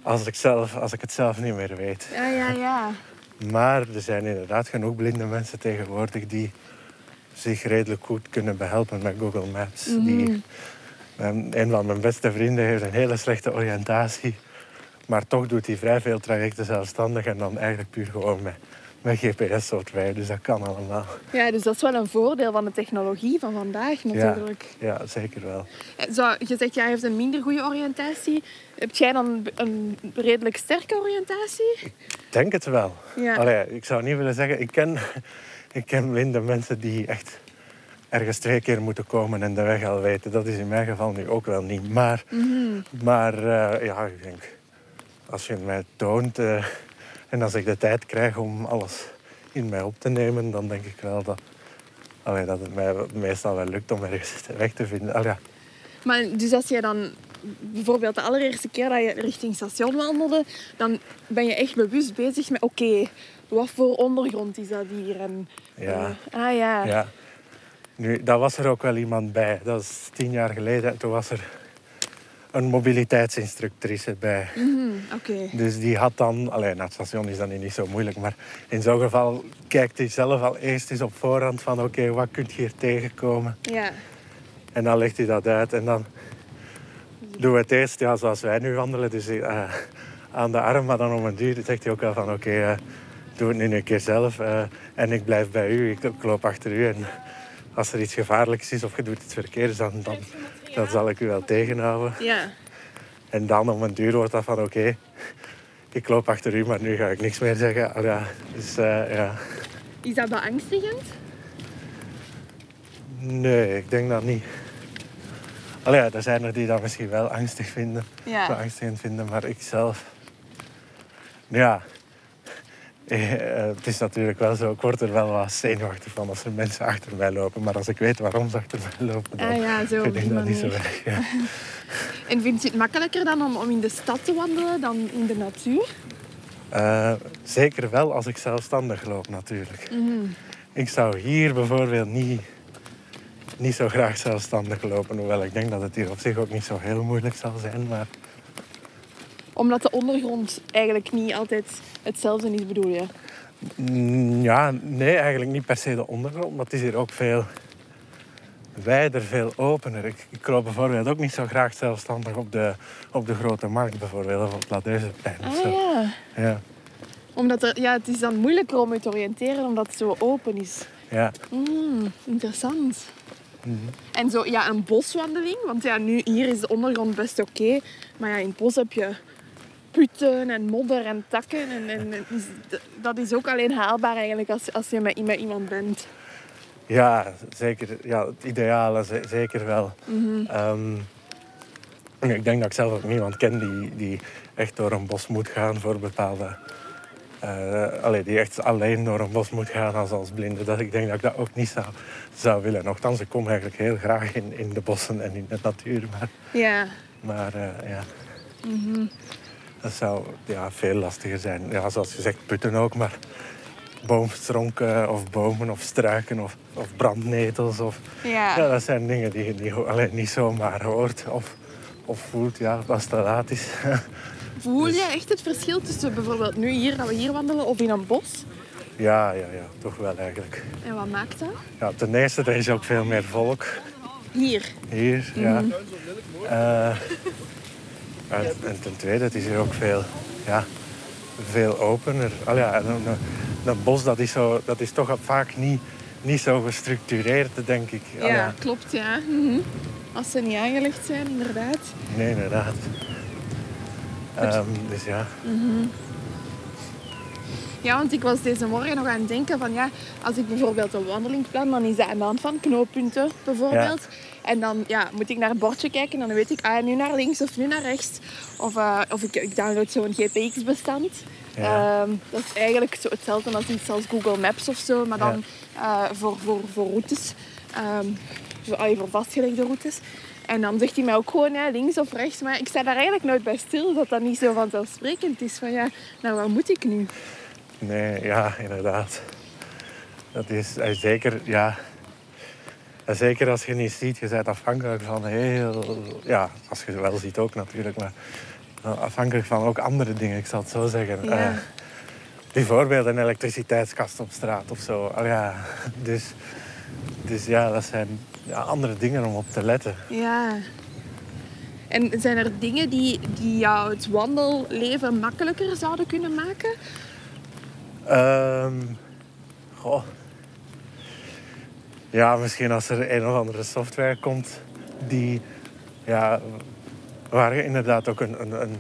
als, ik zelf, als ik het zelf niet meer weet. Ja, ja, ja. Maar er zijn inderdaad genoeg blinde mensen tegenwoordig die zich redelijk goed kunnen behelpen met Google Maps. Die, Mijn- een van mijn beste vrienden heeft een hele slechte oriëntatie. Maar toch doet hij vrij veel trajecten zelfstandig en dan eigenlijk puur gewoon met, met GPS-software. Dus dat kan allemaal. Ja, dus dat is wel een voordeel van de technologie van vandaag natuurlijk. Ja, zeker wel. Eh, Zo, je zegt, jij heeft een minder goede oriëntatie. Heb jij dan een redelijk sterke oriëntatie? Ik denk het wel. Ja. Allee, ik zou niet willen zeggen, ik ken, ik ken blinde mensen die echt ergens twee keer moeten komen en de weg al weten. Dat is in mijn geval nu ook wel niet. Maar, maar eh, ja, ik denk, als je het mij toont eh, en als ik de tijd krijg om alles in mij op te nemen, dan denk ik wel dat, allee, dat het mij meestal wel lukt om ergens weg te vinden. Allee, ja. Maar dus als jij dan bijvoorbeeld de allereerste keer dat je richting station wandelde, dan ben je echt bewust bezig met oké, wat voor ondergrond is dat hier? En, Ja. eh, ah ja. Ja. Nu, daar was er ook wel iemand bij. Dat is tien jaar geleden. En toen was er een mobiliteitsinstructrice bij. Mhm. Dus die had dan... Alleen, naar het station is dat nu niet zo moeilijk. Maar in zo'n geval kijkt hij zelf al eerst eens op voorhand van... Oké, wat kunt je hier tegenkomen? Ja. En dan legt hij dat uit. En dan doen we het eerst ja, zoals wij nu wandelen. Dus eh, aan de arm. Maar dan om een duur zegt hij ook wel van... Oké, eh, doe het nu een keer zelf. eh, en ik blijf bij u. Ik, ik loop achter u. En als er iets gevaarlijks is of je doet iets verkeerds... Dan, dan, dan zal ik u wel tegenhouden. Ja. En dan om een duur wordt dat van... Oké, ik loop achter u, maar nu ga ik niks meer zeggen. Al ja, dus eh, ja... Is dat beangstigend? Nee, ik denk dat niet. Allee, ja, er zijn er die dat misschien wel angstig vinden. Ja. Beangstigend vinden, maar ik zelf... Ja. Eh, eh, het is natuurlijk wel zo, ik word er wel wat zenuwachtig van als er mensen achter mij lopen. Maar als ik weet waarom ze achter mij lopen, dan Ah ja, zo vind ik dat niet zo erg. Ja. En vind je het makkelijker dan om, om in de stad te wandelen dan in de natuur? Eh, zeker wel als ik zelfstandig loop, natuurlijk. Mhm. Ik zou hier bijvoorbeeld niet, niet zo graag zelfstandig lopen. Hoewel ik denk dat het hier op zich ook niet zo heel moeilijk zal zijn. Maar Omdat de ondergrond eigenlijk niet altijd hetzelfde is, bedoel je? Mm, Ja, nee, eigenlijk niet per se de ondergrond, maar het is hier ook veel wijder, veel opener. Ik, ik loop bijvoorbeeld ook niet zo graag zelfstandig op de, op de grote markt, bijvoorbeeld, of op het Ladeuzeplein. of Ah zo. ja. Ja, Omdat er, ja, het is dan moeilijker om je te oriënteren omdat het zo open is. ja. Mm, interessant. Mhm. En zo, ja, een boswandeling. Want ja, nu hier is de ondergrond best oké. maar ja, in het bos heb je putten en modder en takken. En, en, dat is ook alleen haalbaar eigenlijk als, als je met, met iemand bent. ja zeker. Ja, het ideale ze- zeker wel. Ehm, ik denk dat ik zelf ook niemand ken die, die echt door een bos moet gaan voor bepaalde allee, die echt alleen door een bos moet gaan als, als blinde. Dat, ik denk dat ik dat ook niet zou, zou willen. Nochtans, ik kom eigenlijk heel graag in, in de bossen en in de natuur. Maar, Ja. maar eh, ja, dat zou ja, veel lastiger zijn. Ja, zoals gezegd, putten ook, maar boomstronken of bomen of struiken of, of brandnetels. Of, Ja. ja, dat zijn dingen die je niet, alleen niet zomaar hoort of, of voelt ja, als het te laat is. Voel je echt het verschil tussen bijvoorbeeld nu hier, dat we hier wandelen, of in een bos? ja, ja, ja, toch wel eigenlijk. En wat maakt dat? Ja, ten eerste, er is ook veel meer volk Hier. hier. Ja. Eh, en, en ten tweede, het is hier ook veel, ja, veel opener. Al ja, een bos dat is, zo, dat is toch vaak niet, niet zo gestructureerd, denk ik. Al Ja, klopt, ja. Mhm. Als ze niet aangelegd zijn, inderdaad. Nee, inderdaad. Ehm, dus ja. Ja, want ik was deze morgen nog aan het denken van ja, als ik bijvoorbeeld een wandeling plan, dan is dat aan de hand van knooppunten bijvoorbeeld. En dan ja, moet ik naar het bordje kijken en dan weet ik, ah, nu naar links of nu naar rechts. Of, eh, of ik, ik download zo'n GPX-bestand. Ja. Ehm, dat is eigenlijk zo hetzelfde als iets als Google Maps of zo, maar dan eh, voor, voor, voor routes. Ehm zo, allee, voor vastgelegde routes. En dan zegt hij mij ook gewoon ja, links of rechts. Maar ik sta daar eigenlijk nooit bij stil dat dat niet zo vanzelfsprekend is. Van ja, nou waar moet ik nu? Nee, ja, inderdaad. Dat is eh, zeker, ja. En zeker als je niet ziet, je bent afhankelijk van heel. Ja, als je wel ziet ook natuurlijk, maar afhankelijk van ook andere dingen, ik zal het zo zeggen. Ja. Eh, bijvoorbeeld een elektriciteitskast op straat of zo. Al ja, dus, dus ja, dat zijn ja, andere dingen om op te letten. Ja. En zijn er dingen die, die jou het wandelleven makkelijker zouden kunnen maken? Ehm, goh. Ja, misschien als er een of andere software komt die, ja, waar je inderdaad ook een, een, een,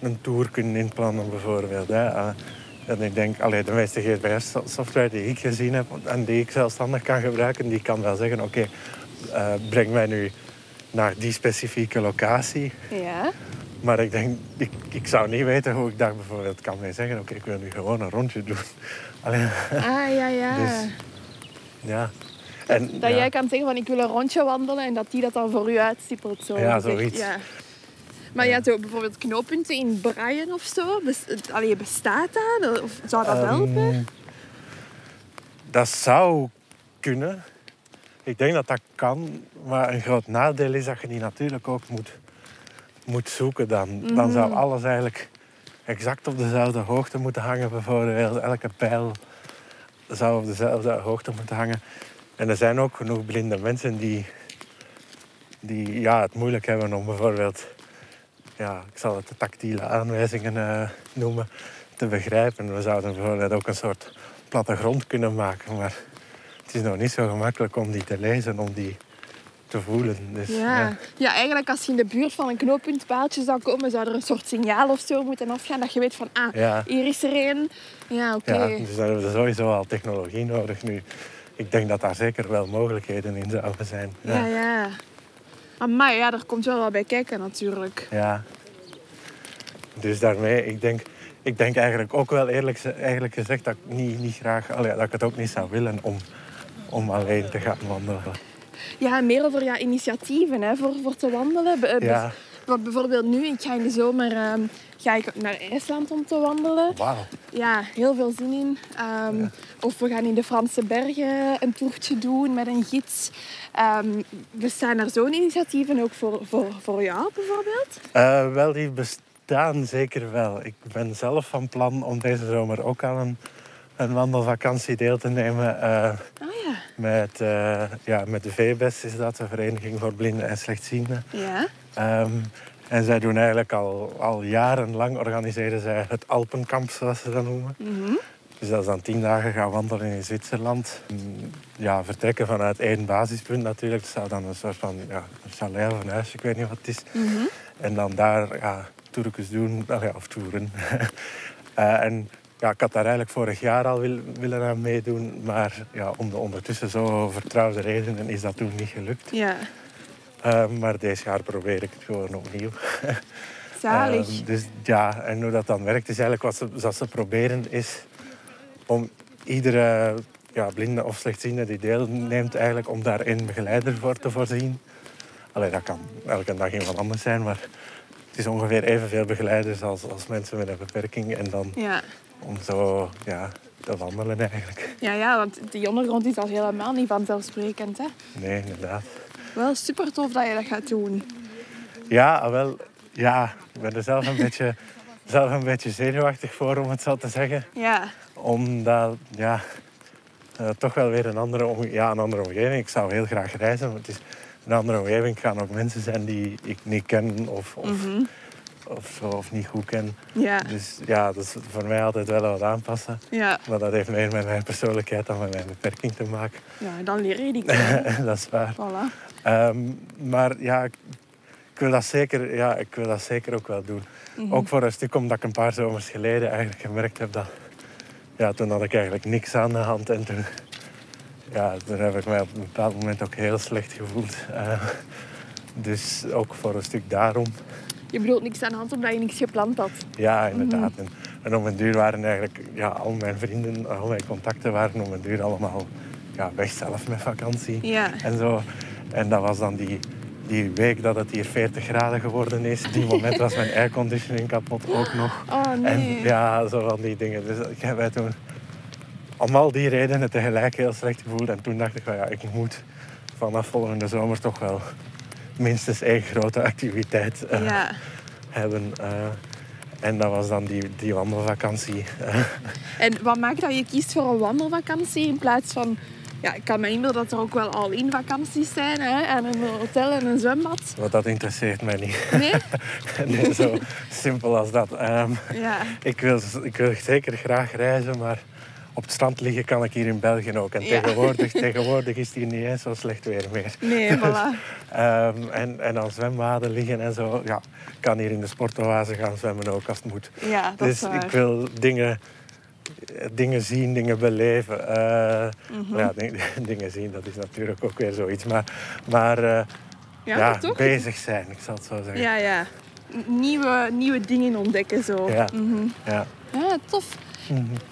een tour kunt inplannen bijvoorbeeld. Hè. Eh, En ik denk, allee, de meeste GPS-software die ik gezien heb en die ik zelfstandig kan gebruiken, die kan wel zeggen, oké, eh, breng mij nu naar die specifieke locatie. Ja. Maar ik denk, ik, ik zou niet weten hoe ik daar bijvoorbeeld kan mee zeggen, oké, ik wil nu gewoon een rondje doen. Allee, Ah, ja, ja. Dus, ja. En, Dat ja, jij kan zeggen van ik wil een rondje wandelen en dat die dat dan voor u uitstippelt. Zo Ja, zoiets. Ja. Maar ja, zo bijvoorbeeld knooppunten in Braille of zo. Allee, bestaat dat? Of zou dat ehm, helpen? Dat zou kunnen. Ik denk dat dat kan. Maar een groot nadeel is dat je die natuurlijk ook moet, moet zoeken dan. Dan Mhm. zou alles eigenlijk exact op dezelfde hoogte moeten hangen. Bijvoorbeeld elke pijl zou op dezelfde hoogte moeten hangen. En er zijn ook genoeg blinde mensen die, die ja, het moeilijk hebben om bijvoorbeeld... Ja, ik zal het de tactiele aanwijzingen eh, noemen, te begrijpen. We zouden bijvoorbeeld ook een soort plattegrond kunnen maken. Maar het is nog niet zo gemakkelijk om die te lezen, om die te voelen. Dus, Ja. ja, eigenlijk als je in de buurt van een knooppuntpaaltje zou komen, zou er een soort signaal of zo moeten afgaan dat je weet van, ah, Ja. hier is er één. Ja, oké. Ja, dus daar hebben we sowieso al technologie nodig nu. Ik denk dat daar zeker wel mogelijkheden in zouden zijn. Ja, ja. Maar ja, er komt wel wat bij kijken natuurlijk. Ja. Dus daarmee, ik denk, ik denk eigenlijk ook wel eerlijk, eigenlijk gezegd dat ik niet, niet graag, dat ik het ook niet zou willen om, om alleen te gaan wandelen. Ja, meer over ja, initiatieven hè, voor, voor te wandelen. Ja, Want bijvoorbeeld nu, ik ga in de zomer ehm, ga ik naar IJsland om te wandelen. wauw. Ja, heel veel zin in. Ehm, Of we gaan in de Franse bergen een toertje doen met een gids. Ehm bestaan er zo'n initiatieven ook voor, voor, voor jou bijvoorbeeld? Eh, wel, die bestaan zeker wel. Ik ben zelf van plan om deze zomer ook aan een, een wandelvakantie deel te nemen. eh, Ah ja. met, eh, ja, met de VBES is dat, de Vereniging voor Blinden en Slechtzienden. Ja. Ehm, en zij doen eigenlijk al, al jarenlang organiseren zij het Alpenkamp, zoals ze dat noemen. Mhm. Dus dat is dan tien dagen gaan wandelen in Zwitserland. Ja, vertrekken vanuit één basispunt natuurlijk. Dat zou dan een soort van ja, een chalet of een huis, ik weet niet wat het is. Mhm. En dan daar ja, doen, ah ja, of toeren. Eh, en ja, ik had daar eigenlijk vorig jaar al wil, willen aan meedoen. Maar ja, om de ondertussen zo vertrouwde redenen is dat toen niet gelukt. Ja. Eh, maar deze jaar probeer ik het gewoon opnieuw. Zalig. Ehm, dus ja, en hoe dat dan werkt is eigenlijk wat ze, wat ze proberen is om iedere ja, blinde of slechtziende die deelneemt eigenlijk om daar een begeleider voor te voorzien. Allee, dat kan elke dag iemand anders zijn, maar het is ongeveer evenveel begeleiders als, als mensen met een beperking. En dan Ja. om zo ja, te wandelen eigenlijk. Ja, ja, want die ondergrond is al helemaal niet vanzelfsprekend. Hè? Nee, inderdaad. Wel super tof dat je dat gaat doen. Ja, wel, ja, ik ben er zelf een beetje, zelf een beetje zenuwachtig voor, om het zo te zeggen. Ja, Omdat, ja, eh, toch wel weer een andere, ja, een andere omgeving. Ik zou heel graag reizen, maar het is een andere omgeving. Het gaan ook mensen zijn die ik niet ken of, of, of, zo, of niet goed ken. ja, Dus ja, dat is voor mij altijd wel wat aanpassen. ja. Maar dat heeft meer met mijn persoonlijkheid dan met mijn beperking te maken. ja dan leer je die kennen. dat is waar. Voilà. Ehm, maar ja, ik, ik wil dat zeker, ja, ik wil dat zeker ook wel doen. Ook voor een stuk omdat ik een paar zomers geleden eigenlijk gemerkt heb dat... Ja, toen had ik eigenlijk niks aan de hand. En toen, ja, toen heb ik mij op een bepaald moment ook heel slecht gevoeld. Eh, dus ook voor een stuk daarom. Je bedoelt niks aan de hand omdat je niks gepland had. Ja, inderdaad. En, en om een duur waren eigenlijk... Ja, al mijn vrienden, al mijn contacten waren om een duur allemaal ja, weg zelf met vakantie. Ja. En zo. En dat was dan die, die week dat het hier 40 graden geworden is. Die moment was mijn airconditioning kapot ook nog. Oh nee. En ja, zo van die dingen. Dus ik heb mij toen om al die redenen tegelijk heel slecht gevoeld. En toen dacht ik, van, ja, ik moet vanaf volgende zomer toch wel minstens één grote activiteit eh, Ja. hebben. eh. en dat was dan die, die wandelvakantie. eh. En wat maakt dat je kiest voor een wandelvakantie in plaats van... Ja, ik kan me inbeelden dat er ook wel al-in vakanties zijn. Hè? En een hotel en een zwembad. Want dat interesseert mij niet. Nee? nee, zo simpel als dat. Ehm, Ja. Ik wil, ik wil zeker graag reizen, maar op het strand liggen kan ik hier in België ook. En Ja. tegenwoordig, tegenwoordig is het hier niet eens zo slecht weer meer. Nee, voilà. Ehm, en, en dan zwembaden liggen en zo. Ja, ik kan hier in de sportoase gaan zwemmen ook als het moet. Ja, dat is dus waar. ik wil dingen, dingen zien, dingen beleven. Eh, Mhm. ja, ding- dingen zien, dat is natuurlijk ook weer zoiets. Maar, maar eh, Ja, toch? bezig zijn, ik zal het zo zeggen. Ja, ja. Nieuwe, nieuwe dingen ontdekken zo. Ja. Mhm. Ja. Ja, tof.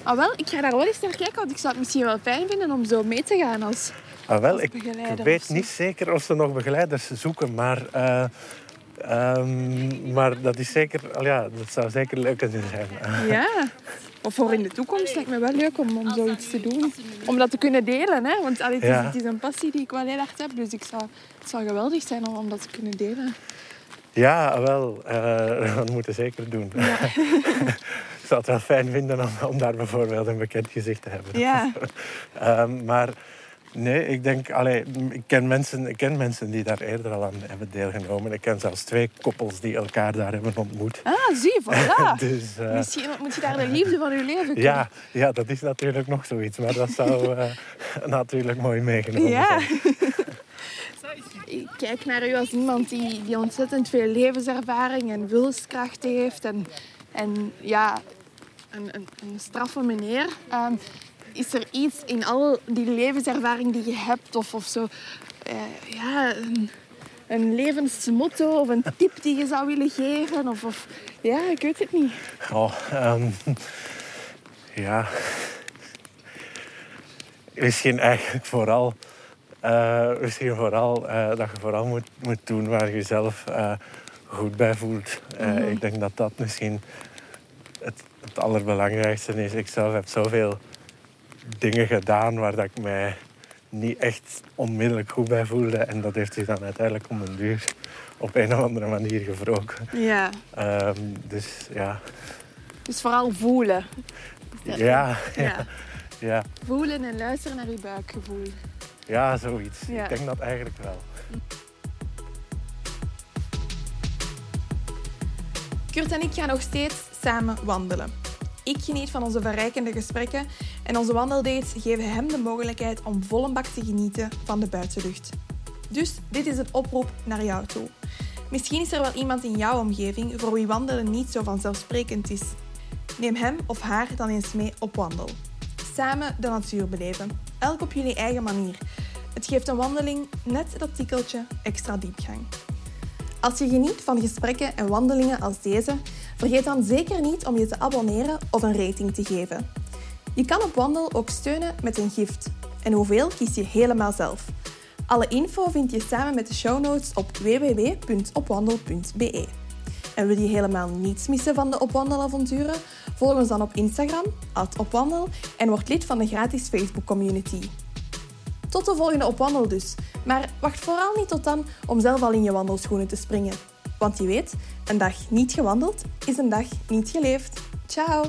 Ah, wel, ik ga daar wel eens naar kijken, want ik zou het misschien wel fijn vinden om zo mee te gaan als... Ah, wel, Als ik, begeleider ik of weet niet zeker of ze nog begeleiders zoeken, maar, eh, ehm, maar dat is zeker, ja, dat zou zeker leuk kunnen zijn. Ja. Of voor in de toekomst lijkt me wel leuk om, om zoiets te doen. Om dat te kunnen delen, hè. Want allee, het, is, Ja. het is een passie die ik wel heel hard heb. Dus ik zou, het zou geweldig zijn om, om dat te kunnen delen. Ja, wel, eh, dat moeten we zeker doen. ik zou het wel fijn vinden om, om daar bijvoorbeeld een bekend gezicht te hebben. Ja. Ehm, maar nee, ik denk, allee, ik, ken mensen, ik ken mensen die daar eerder al aan hebben deelgenomen. Ik ken zelfs twee koppels die elkaar daar hebben ontmoet. Ah, zie je, voilà. dus, eh, Misschien moet je daar de liefde van je leven kunnen. Ja, ja, dat is natuurlijk nog zoiets. Maar dat zou eh, natuurlijk mooi meegenomen Ja. zijn. Ik kijk naar u als iemand die, die ontzettend veel levenservaring en wilskracht heeft. En, en ja, een, een, een straffe meneer. Ehm, is er iets in al die levenservaring die je hebt of, of zo... eh, ja, een, een levensmotto of een tip die je zou willen geven? Of, of, ja, ik weet het niet. Oh, ja. Misschien eigenlijk vooral, eh, misschien vooral eh, dat je vooral moet, moet doen waar je jezelf goed bij voelt. Eh, Ik denk dat dat misschien het, het allerbelangrijkste is. Ik zelf heb zoveel dingen gedaan waar dat ik mij niet echt onmiddellijk goed bij voelde. En dat heeft zich dan uiteindelijk om een duur op een of andere manier gewroken. Ja, Ehm, dus ja, dus vooral voelen. ja, ja, Ja. ja, Voelen en luisteren naar je buikgevoel. ja, zoiets. Ja. Ik denk dat eigenlijk wel. Kurt en ik gaan nog steeds samen wandelen. Ik geniet van onze verrijkende gesprekken en onze wandeldates geven hem de mogelijkheid om volle bak te genieten van de buitenlucht. Dus dit is een oproep naar jou toe. Misschien is er wel iemand in jouw omgeving voor wie wandelen niet zo vanzelfsprekend is. Neem hem of haar dan eens mee op wandel. Samen de natuur beleven, elk op jullie eigen manier. Het geeft een wandeling net dat tikkeltje extra diepgang. Als je geniet van gesprekken en wandelingen als deze, vergeet dan zeker niet om je te abonneren of een rating te geven. Je kan op Wandel ook steunen met een gift. En hoeveel kies je helemaal zelf. Alle info vind je samen met de show notes op www.opwandel.be. En wil je helemaal niets missen van de Opwandelavonturen? Volg ons dan op Instagram, opwandel, en word lid van de gratis Facebook community. Tot de volgende Opwandel dus. Maar wacht vooral niet tot dan om zelf al in je wandelschoenen te springen. Want je weet, een dag niet gewandeld is een dag niet geleefd. Ciao!